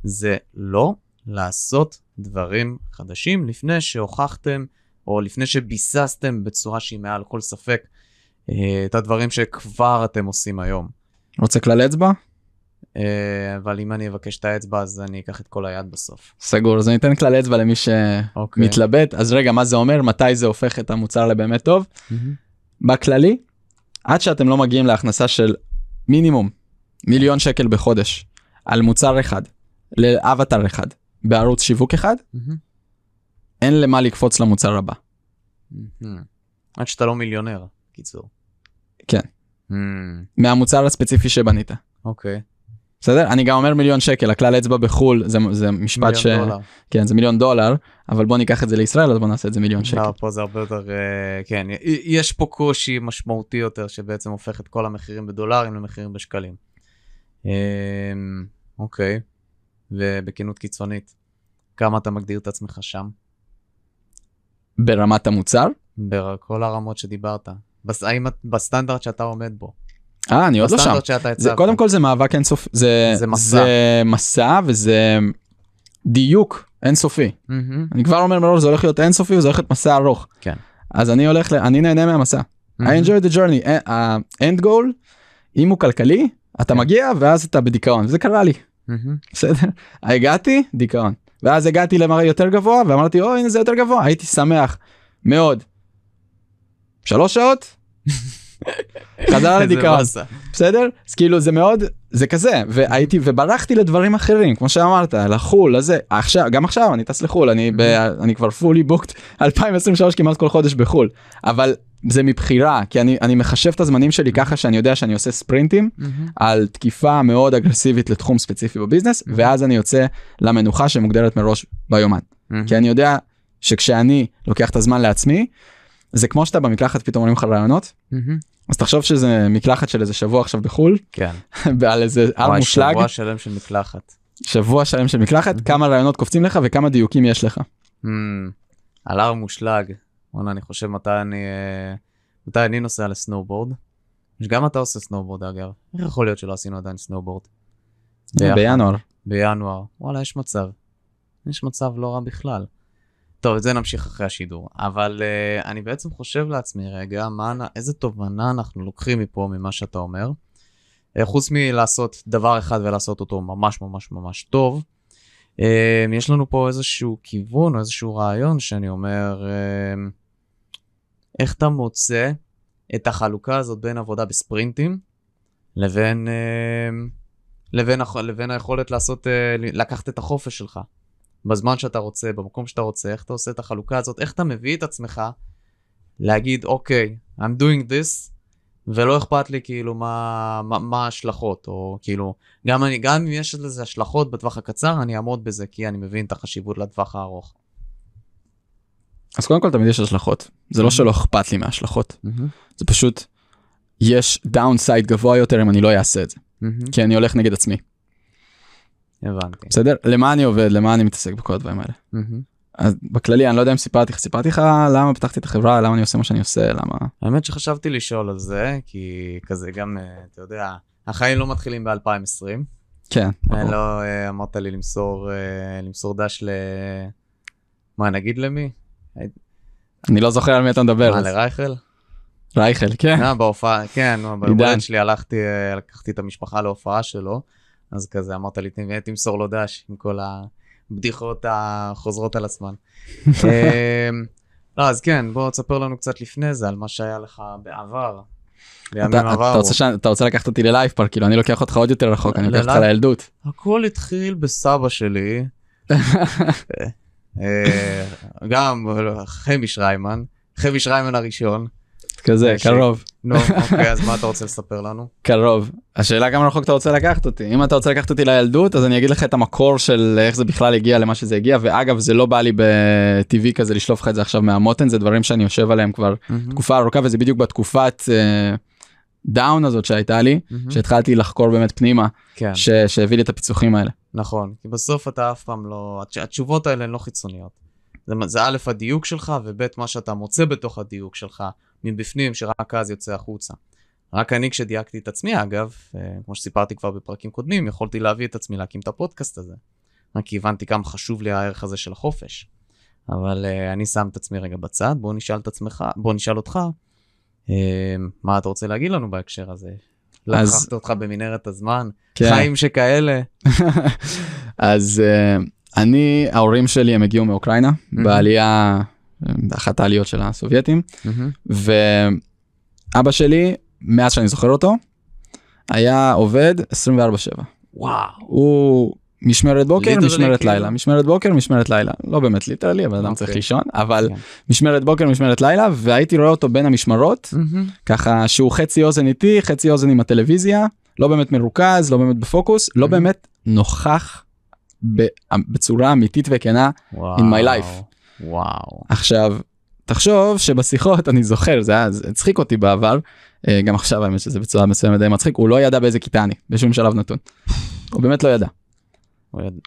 זה לא לעשות דברים חדשים לפני שהוכחתם, או לפני שביססתם בצורה שהיא מעל כל ספק, אה, את הדברים שכבר אתם עושים היום. רוצה כלל אצבע? אה, אבל אם אני אבקש את האצבע אז אני אקח את כל היד בסוף. סגור אז אני אתן כלל אצבע למי אוקיי. שמתלבט אז רגע מה זה אומר מתי זה הופך את המוצר לבאמת טוב בכללי עד שאתם לא מגיעים להכנסה של מינימום מיליון שקל בחודש על מוצר אחד לאבטר אחד בערוץ שיווק אחד אין למה לקפוץ למוצר הבא. עד שאתה לא מיליונר, קיצור. כן. מהמוצר הספציפי שבנית. אוקיי. בסדר? אני גם אומר מיליון שקל, הכלל אצבע בחו"ל זה, זה משפט ש... דולר. כן, זה מיליון דולר, אבל בוא ניקח את זה לישראל, אז בוא נעשה את זה מיליון שקל. לא, פה זה הרבה יותר, אה, כן, יש פה קושי משמעותי יותר שבעצם הופך את כל המחירים בדולרים למחירים בשקלים. אמ, אוקיי, ובכנות קיצונית, כמה אתה מגדיר את עצמך שם? ברמת המוצר? בכל הרמות שדיברת. בס- האם בסטנדרט שאתה עומד בו? אה, אני עוד לא שם. זה. קודם כל זה מאבק אינסופי, זה, זה מסע. זה מסע וזה דיוק אינסופי. מהמם, אני כבר אומר מראש זה הולך להיות אינסופי וזה הולך להיות מסע ארוך. כן. אז אני הולך, ל... אני נהנה מהמסע. I מהמם. enjoy the journey. אה, ה-end goal, אם הוא כלכלי, אתה כן. מגיע ואז אתה בדיכאון, וזה קרה לי. בסדר? הגעתי, דיכאון. ואז הגעתי למראה יותר גבוה ואמרתי, או הנה זה יותר גבוה, הייתי שמח מאוד. שלוש שעות, חזר לדיכאון. בסדר? אז כאילו זה מאוד, זה כזה, והייתי, וברחתי לדברים אחרים, כמו שאמרת, לחו"ל, לזה, עכשיו, גם עכשיו אני טס לחו"ל, אני, ב, אני כבר fully booked 2023 כמעט כל חודש בחו"ל, אבל זה מבחירה, כי אני, אני מחשב את הזמנים שלי ככה שאני יודע שאני עושה ספרינטים מהמם. על תקיפה מאוד אגרסיבית לתחום ספציפי בביזנס, ואז אני יוצא למנוחה שמוגדרת מראש ביומן. כי אני יודע שכשאני לוקח את הזמן לעצמי, זה כמו שאתה במקלחת פתאום עולים לך רעיונות, מהמם. אז תחשוב שזה מקלחת של איזה שבוע עכשיו בחו"ל, כן. על איזה הר מושלג, שבוע שלם של מקלחת. שבוע שלם של מקלחת, כמה רעיונות קופצים לך וכמה דיוקים יש לך. Hmm, על הר מושלג. וואלה, אני חושב מתי אני, אה, מתי אני נוסע לסנובורד. שגם אתה עושה סנובורד אגב. איך יכול להיות שלא עשינו עדיין סנובורד? ביחד. בינואר. בינואר. וואלה, יש מצב. יש מצב לא רע בכלל. טוב, את זה נמשיך אחרי השידור. אבל uh, אני בעצם חושב לעצמי רגע, מה, איזה תובנה אנחנו לוקחים מפה, ממה שאתה אומר. Uh, חוץ מלעשות דבר אחד ולעשות אותו ממש ממש ממש טוב, uh, יש לנו פה איזשהו כיוון או איזשהו רעיון שאני אומר, uh, איך אתה מוצא את החלוקה הזאת בין עבודה בספרינטים לבין, uh, לבין, לבין היכולת לעשות, uh, לקחת את החופש שלך. בזמן שאתה רוצה, במקום שאתה רוצה, איך אתה עושה את החלוקה הזאת, איך אתה מביא את עצמך להגיד, אוקיי, I'm doing this, ולא אכפת לי כאילו מה, מה, מה ההשלכות, או כאילו, גם, אני, גם אם יש לזה השלכות בטווח הקצר, אני אעמוד בזה, כי אני מבין את החשיבות לטווח הארוך. אז קודם כל תמיד יש השלכות. זה לא שלא אכפת לי מההשלכות, זה פשוט יש דאונסייד גבוה יותר אם אני לא אעשה את זה, כי אני הולך נגד עצמי. הבנתי. בסדר? למה אני עובד? למה אני מתעסק בכל הדברים האלה? אז בכללי אני לא יודע אם סיפרתי לך, סיפרתי לך למה פתחתי את החברה, למה אני עושה מה שאני עושה, למה... האמת שחשבתי לשאול על זה, כי כזה גם, אה, אתה יודע, החיים לא מתחילים ב-2020. כן. ברור. לא אה, אמרת לי למסור, אה, למסור דש ל... מה, נגיד למי? אני לא זוכר על מי אתה מדבר. מה, לרייכל? רייכל, כן. אה, בהופעה, כן. ביום שלי הלכתי, אה, לקחתי את המשפחה להופעה שלו, אז כזה אמרת לי, "תמ- תמסור לו דש עם כל הבדיחות החוזרות על עצמן. אה, לא, אז כן, בוא תספר לנו קצת לפני זה על מה שהיה לך בעבר. אתה. רוצה ש... אתה רוצה לקחת אותי ללייב פארק, כאילו אני לוקח אותך עוד יותר רחוק, אני לוקח אותך? לילדות. הכל התחיל בסבא שלי, אה, גם חמי שריימן, חבי שריימן הראשון. כזה, ש- קרוב. נו, אוקיי, אז מה אתה רוצה לספר לנו? קרוב. השאלה כמה רחוק אתה רוצה לקחת אותי. אם אתה רוצה לקחת אותי לילדות, אז אני אגיד לך את המקור של איך זה בכלל הגיע למה שזה הגיע, ואגב, זה לא בא לי בטבעי כזה לשלוף לך את זה עכשיו מהמותן, זה דברים שאני יושב עליהם כבר תקופה ארוכה, וזה בדיוק בתקופת דאון הזאת שהייתה לי, מהמם. שהתחלתי לחקור באמת פנימה, כן, ש- שהביא לי את הפיצוחים האלה. נכון. כי בסוף אתה אף פעם לא... התש- התשובות האלה הן לא חיצוניות. זה, זה א', הדיוק שלך, וב', מה שאתה מוצא בתוך הדיוק שלך מבפנים, שרק אז יוצא החוצה. רק אני, כשדייקתי את עצמי, אגב, אה, כמו שסיפרתי כבר בפרקים קודמים, יכולתי להביא את עצמי להקים את הפודקאסט הזה. רק כי הבנתי כמה חשוב לי הערך הזה של החופש. אבל uh, אני שם את עצמי רגע בצד, בוא נשאל את עצמך, בוא נשאל אותך, uh, מה אתה רוצה להגיד לנו בהקשר הזה? אז- לקחת אותך במנהרת הזמן, כן. חיים שכאלה. אז uh, אני, ההורים שלי הם הגיעו מאוקראינה, בעלייה, אה, אחת העליות של הסובייטים, ואבא שלי, מאז שאני זוכר אותו, היה עובד 24/7. וואו. הוא משמרת בוקר, משמרת כאילו? לילה, משמרת בוקר, משמרת לילה. לא באמת ליטרלי, אבל אדם אוקיי. צריך לישון, אבל כן. משמרת בוקר, משמרת לילה, והייתי רואה אותו בין המשמרות, ככה שהוא חצי אוזן איתי, חצי אוזן עם הטלוויזיה, לא באמת מרוכז, לא באמת בפוקוס, לא Mhm. באמת נוכח בצורה אמיתית וכנה. וואו. in my life. וואו. עכשיו, תחשוב שבשיחות, אני זוכר, זה היה, זה הצחיק אותי בעבר, אה, גם עכשיו האמת שזה בצורה מסוימת די מצחיק, הוא לא ידע באיזה כיתה אני, בשום שלב נתון. הוא באמת לא ידע.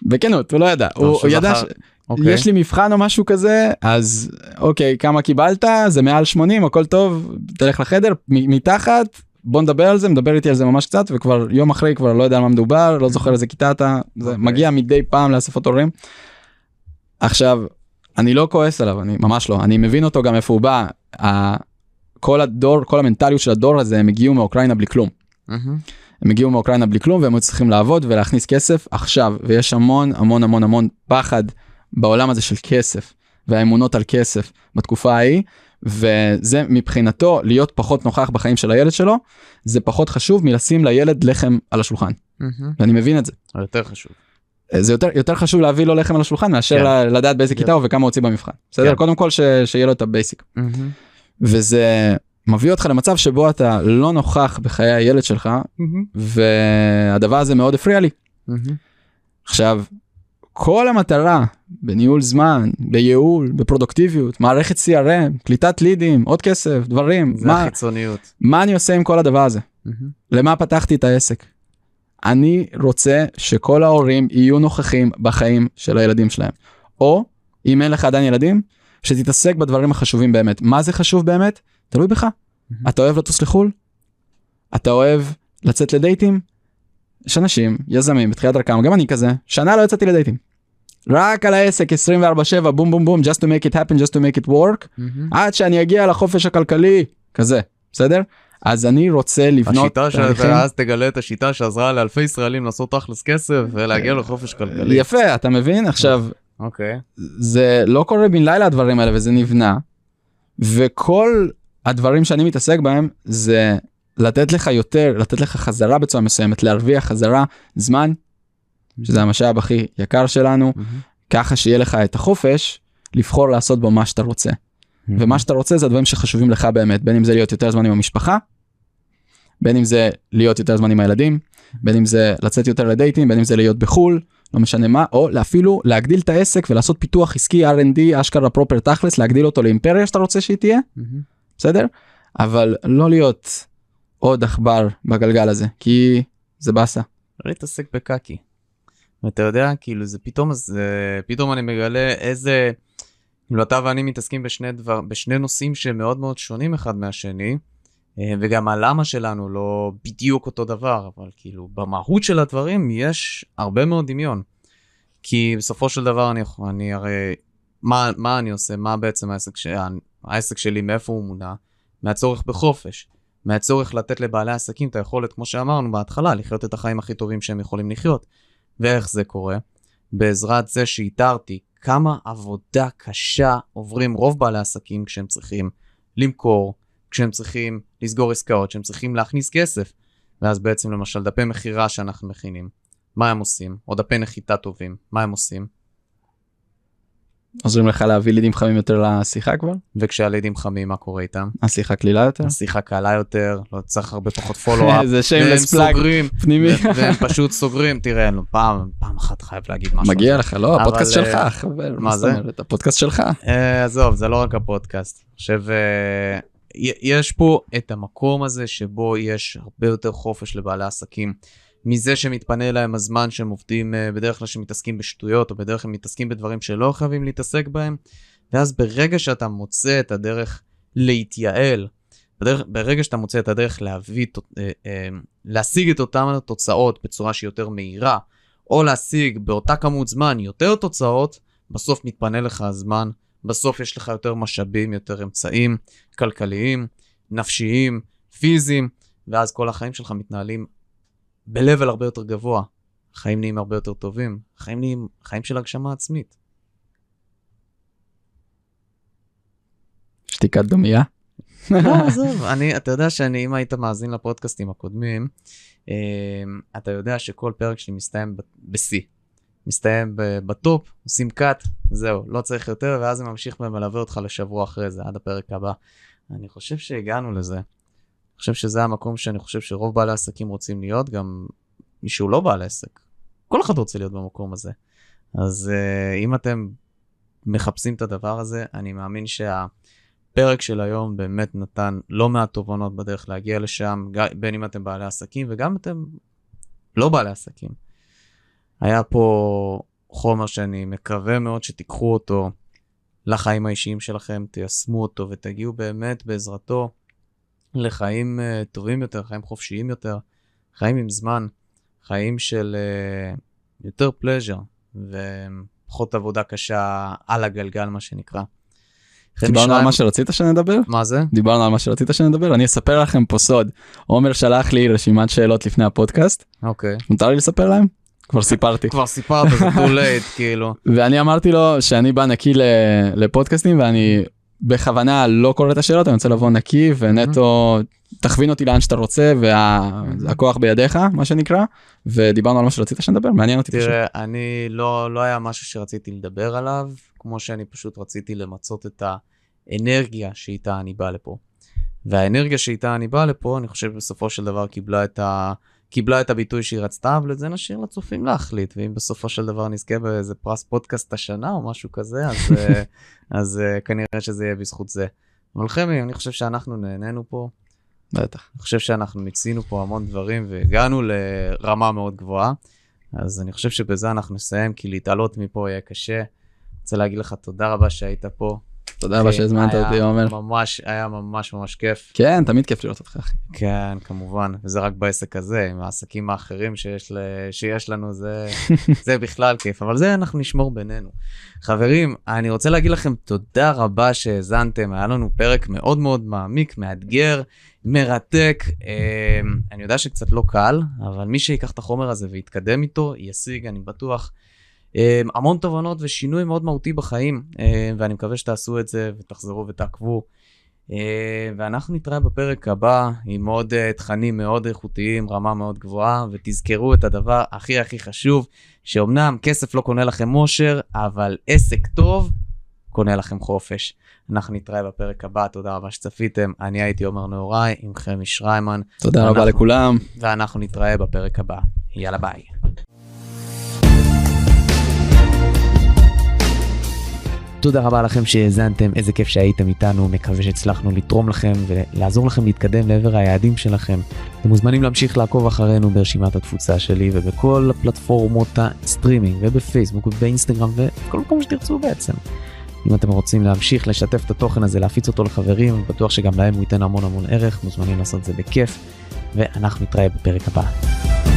בכנות, הוא לא ידע. הוא. ידע ש... אוקיי. יש לי מבחן או משהו כזה, אז אוקיי, כמה קיבלת? זה מעל 80, הכל טוב, תלך לחדר, מתחת, בוא נדבר על זה, מדבר איתי על זה ממש קצת, וכבר יום אחרי כבר לא יודע על מה מדובר, לא זוכר איזה כיתה אתה, זה אוקיי. מגיע מדי פעם לאספות הורים. עכשיו, אני לא כועס עליו, אני ממש לא, אני מבין אותו גם איפה הוא בא. כל הדור, כל המנטליות של הדור הזה, הם הגיעו מאוקראינה בלי כלום. הם הגיעו מאוקראינה בלי כלום והם היו צריכים לעבוד ולהכניס כסף עכשיו ויש המון המון המון המון פחד בעולם הזה של כסף והאמונות על כסף בתקופה ההיא וזה מבחינתו להיות פחות נוכח בחיים של הילד שלו זה פחות חשוב מלשים לילד לחם על השולחן. ואני מבין את זה. יותר חשוב. זה יותר יותר חשוב להביא לו לחם על השולחן מאשר כן. ל- לדעת באיזה כן. כיתה הוא וכמה הוא הוציא במבחן. בסדר? כן. קודם כל ש- שיהיה לו את ה basic. מהמם. וזה מביא אותך למצב שבו אתה לא נוכח בחיי הילד שלך מהמם. והדבר הזה מאוד הפריע לי. מהמם. עכשיו, כל המטרה בניהול זמן, בייעול, בפרודוקטיביות, מערכת CRM, קליטת לידים, עוד כסף, דברים, זה מה, החיצוניות. מה אני עושה עם כל הדבר הזה? מהמם. למה פתחתי את העסק? אני רוצה שכל ההורים יהיו נוכחים בחיים של הילדים שלהם. או, אם אין לך עדיין ילדים, שתתעסק בדברים החשובים באמת. מה זה חשוב באמת? תלוי בך. אתה אוהב לטוס לחו"ל? אתה אוהב לצאת לדייטים? יש אנשים, יזמים, בתחילת דרכם, גם אני כזה, שנה לא יצאתי לדייטים. רק על העסק 24/7 בום בום בום just to make it happen just to make it work מהמם. עד שאני אגיע לחופש הכלכלי כזה בסדר אז אני רוצה לבנות השיטה תהליכים- שאתה אז תגלה את השיטה שעזרה לאלפי ישראלים לעשות תכלס כסף ולהגיע לחופש כלכלי. יפה אתה מבין עכשיו אוקיי. זה לא קורה בן לילה הדברים האלה וזה נבנה. וכל הדברים שאני מתעסק בהם זה לתת לך יותר לתת לך חזרה בצורה מסוימת להרוויח חזרה זמן שזה המשאב הכי יקר שלנו. ככה שיהיה לך את החופש לבחור לעשות בו מה שאתה רוצה. ומה שאתה רוצה זה הדברים שחשובים לך באמת בין אם זה להיות יותר זמן עם המשפחה. בין אם זה להיות יותר זמן עם הילדים בין אם זה לצאת יותר לדייטים בין אם זה להיות בחול לא משנה מה או אפילו להגדיל את העסק ולעשות פיתוח עסקי R&D אשכרה פרופר תכלס להגדיל אותו לאימפריה שאתה רוצה שהיא תהיה מהמם. בסדר אבל לא להיות עוד עכבר בגלגל הזה כי זה באסה. לא להתעסק בקקי. ואתה יודע, כאילו זה פתאום, זה, פתאום אני מגלה איזה, כאילו אתה ואני מתעסקים בשני דבר, בשני נושאים שהם מאוד מאוד שונים אחד מהשני, אה, וגם הלמה שלנו לא בדיוק אותו דבר, אבל כאילו במהות של הדברים יש הרבה מאוד דמיון. כי בסופו של דבר אני, אני הרי, מה, מה אני עושה? מה בעצם העסק, ש... העסק שלי, מאיפה הוא מונע? מהצורך בחופש. מהצורך לתת לבעלי עסקים את היכולת, כמו שאמרנו בהתחלה, לחיות את החיים הכי טובים שהם יכולים לחיות. ואיך זה קורה? בעזרת זה שאיתרתי כמה עבודה קשה עוברים רוב בעלי עסקים כשהם צריכים למכור, כשהם צריכים לסגור עסקאות, כשהם צריכים להכניס כסף. ואז בעצם למשל דפי מכירה שאנחנו מכינים, מה הם עושים? או דפי נחיתה טובים, מה הם עושים? עוזרים לך להביא לידים חמים יותר לשיחה כבר? וכשהלידים חמים, מה קורה איתם? השיחה קלילה יותר? השיחה קלה יותר, לא צריך הרבה פחות פולו-אפ. זה שיימלס פלאג פנימי. והם פשוט סוגרים, תראה, פעם, פעם אחת חייב להגיד משהו. מגיע לך, לא, הפודקאסט שלך, אה, חבר. מה זה? הפודקאסט שלך. אה, עזוב, זה לא רק הפודקאסט. חושב, אה, יש פה את המקום הזה שבו יש הרבה יותר חופש לבעלי עסקים. מזה שמתפנה להם הזמן שהם עובדים uh, בדרך כלל שמתעסקים בשטויות, או בדרך כלל מתעסקים בדברים שלא חייבים להתעסק בהם, ואז ברגע שאתה מוצא את הדרך להתייעל, בדרך, ברגע שאתה מוצא את הדרך להביא, uh, uh, להשיג את אותן התוצאות בצורה שהיא יותר מהירה, או להשיג באותה כמות זמן יותר תוצאות, בסוף מתפנה לך הזמן, בסוף יש לך יותר משאבים, יותר אמצעים כלכליים, נפשיים, פיזיים, ואז כל החיים שלך מתנהלים ב-level הרבה יותר גבוה. החיים נהיים הרבה יותר טובים, החיים נהיים חיים של הגשמה עצמית. שתיקת דומייה? לא, עזוב, אני, אתה יודע שאני, אם היית מאזין לפודקאסטים הקודמים, אמ, אתה יודע שכל פרק שלי מסתיים בשיא. מסתיים בטופ, עושים cut, זהו, לא צריך יותר, ואז זה ממשיך ומלווה אותך לשבוע אחרי זה, עד הפרק הבא. אני חושב שהגענו לזה. אני חושב שזה המקום שאני חושב שרוב בעלי העסקים רוצים להיות, גם מי שהוא לא בעל עסק. כל אחד רוצה להיות במקום הזה. אז uh, אם אתם מחפשים את הדבר הזה, אני מאמין שהפרק של היום באמת נתן לא מעט תובנות בדרך להגיע לשם, בין אם אתם בעלי עסקים וגם אתם לא בעלי עסקים. היה פה חומר שאני מקווה מאוד שתיקחו אותו לחיים האישיים שלכם, תיישמו אותו ותגיעו באמת בעזרתו לחיים uh, טובים יותר, חיים חופשיים יותר, חיים עם זמן, חיים של uh, יותר פלז'ר ופחות עבודה קשה על הגלגל, מה שנקרא. דיברנו על מה שרצית שנדבר? מה זה? דיברנו על מה שרצית שנדבר? אני אספר לכם פה סוד. עומר שלח לי רשימת שאלות לפני הפודקאסט. אוקיי. מותר לי לספר להם? כבר סיפרתי. כבר סיפרת, זה too late, כאילו. ואני אמרתי לו שאני בא נקי לפודקאסטים ואני בכוונה לא קורא את השאלות, אני רוצה לבוא נקי ונטו תכווין אותי לאן שאתה רוצה והכוח בידיך, מה שנקרא, ודיברנו על מה שרצית שנדבר, מעניין אותי פשוט. תראה, אני לא, לא היה משהו שרציתי לדבר עליו, כמו שאני פשוט רציתי למצות את האנרגיה שאיתה אני בא לפה. והאנרגיה שאיתה אני בא לפה, אני חושב בסופו של דבר קיבלה את ה... קיבלה את הביטוי שהיא רצתה, אבל את זה נשאיר לצופים להחליט, ואם בסופו של דבר נזכה באיזה פרס פודקאסט השנה או משהו כזה, אז, אה, אז uh, כנראה שזה יהיה בזכות זה. אבל חמי, אני חושב שאנחנו נהנינו פה. בטח. אני חושב שאנחנו מיצינו פה המון דברים והגענו לרמה מאוד גבוהה, אז אני חושב שבזה אנחנו נסיים, כי להתעלות מפה יהיה קשה. רוצה להגיד לך תודה רבה שהיית פה. תודה רבה שהזמנת אותי עומר. ממש היה ממש ממש כיף. כן תמיד כיף לראות אותך אחי. כן כמובן וזה רק בעסק הזה עם העסקים האחרים שיש, ל... שיש לנו זה זה בכלל כיף אבל זה אנחנו נשמור בינינו. חברים אני רוצה להגיד לכם תודה רבה שהאזנתם היה לנו פרק מאוד מאוד מעמיק מאתגר מרתק אה, אני יודע שקצת לא קל אבל מי שיקח את החומר הזה ויתקדם איתו ישיג אני בטוח. אמ, המון תובנות ושינוי מאוד מהותי בחיים, אמ, ואני מקווה שתעשו את זה ותחזרו ותעקבו. אמ, ואנחנו נתראה בפרק הבא עם עוד אה, תכנים מאוד איכותיים, רמה מאוד גבוהה, ותזכרו את הדבר הכי הכי חשוב, שאומנם כסף לא קונה לכם אושר, אבל עסק טוב קונה לכם חופש. אנחנו נתראה בפרק הבא, תודה רבה שצפיתם. אני הייתי עומר נהוראי עם חמי שריימן. תודה ואנחנו, רבה לכולם. ואנחנו נתראה בפרק הבא. יאללה ביי. תודה רבה לכם שהאזנתם, איזה כיף שהייתם איתנו, מקווה שהצלחנו לתרום לכם ולעזור לכם להתקדם לעבר היעדים שלכם. אתם מוזמנים להמשיך לעקוב אחרינו ברשימת התפוצה שלי ובכל הפלטפורמות הסטרימינג ובפייסבוק ובאינסטגרם וכל מקום שתרצו בעצם. אם אתם רוצים להמשיך לשתף את התוכן הזה, להפיץ אותו לחברים, בטוח שגם להם הוא ייתן המון המון ערך, מוזמנים לעשות את זה בכיף, ואנחנו נתראה בפרק הבא.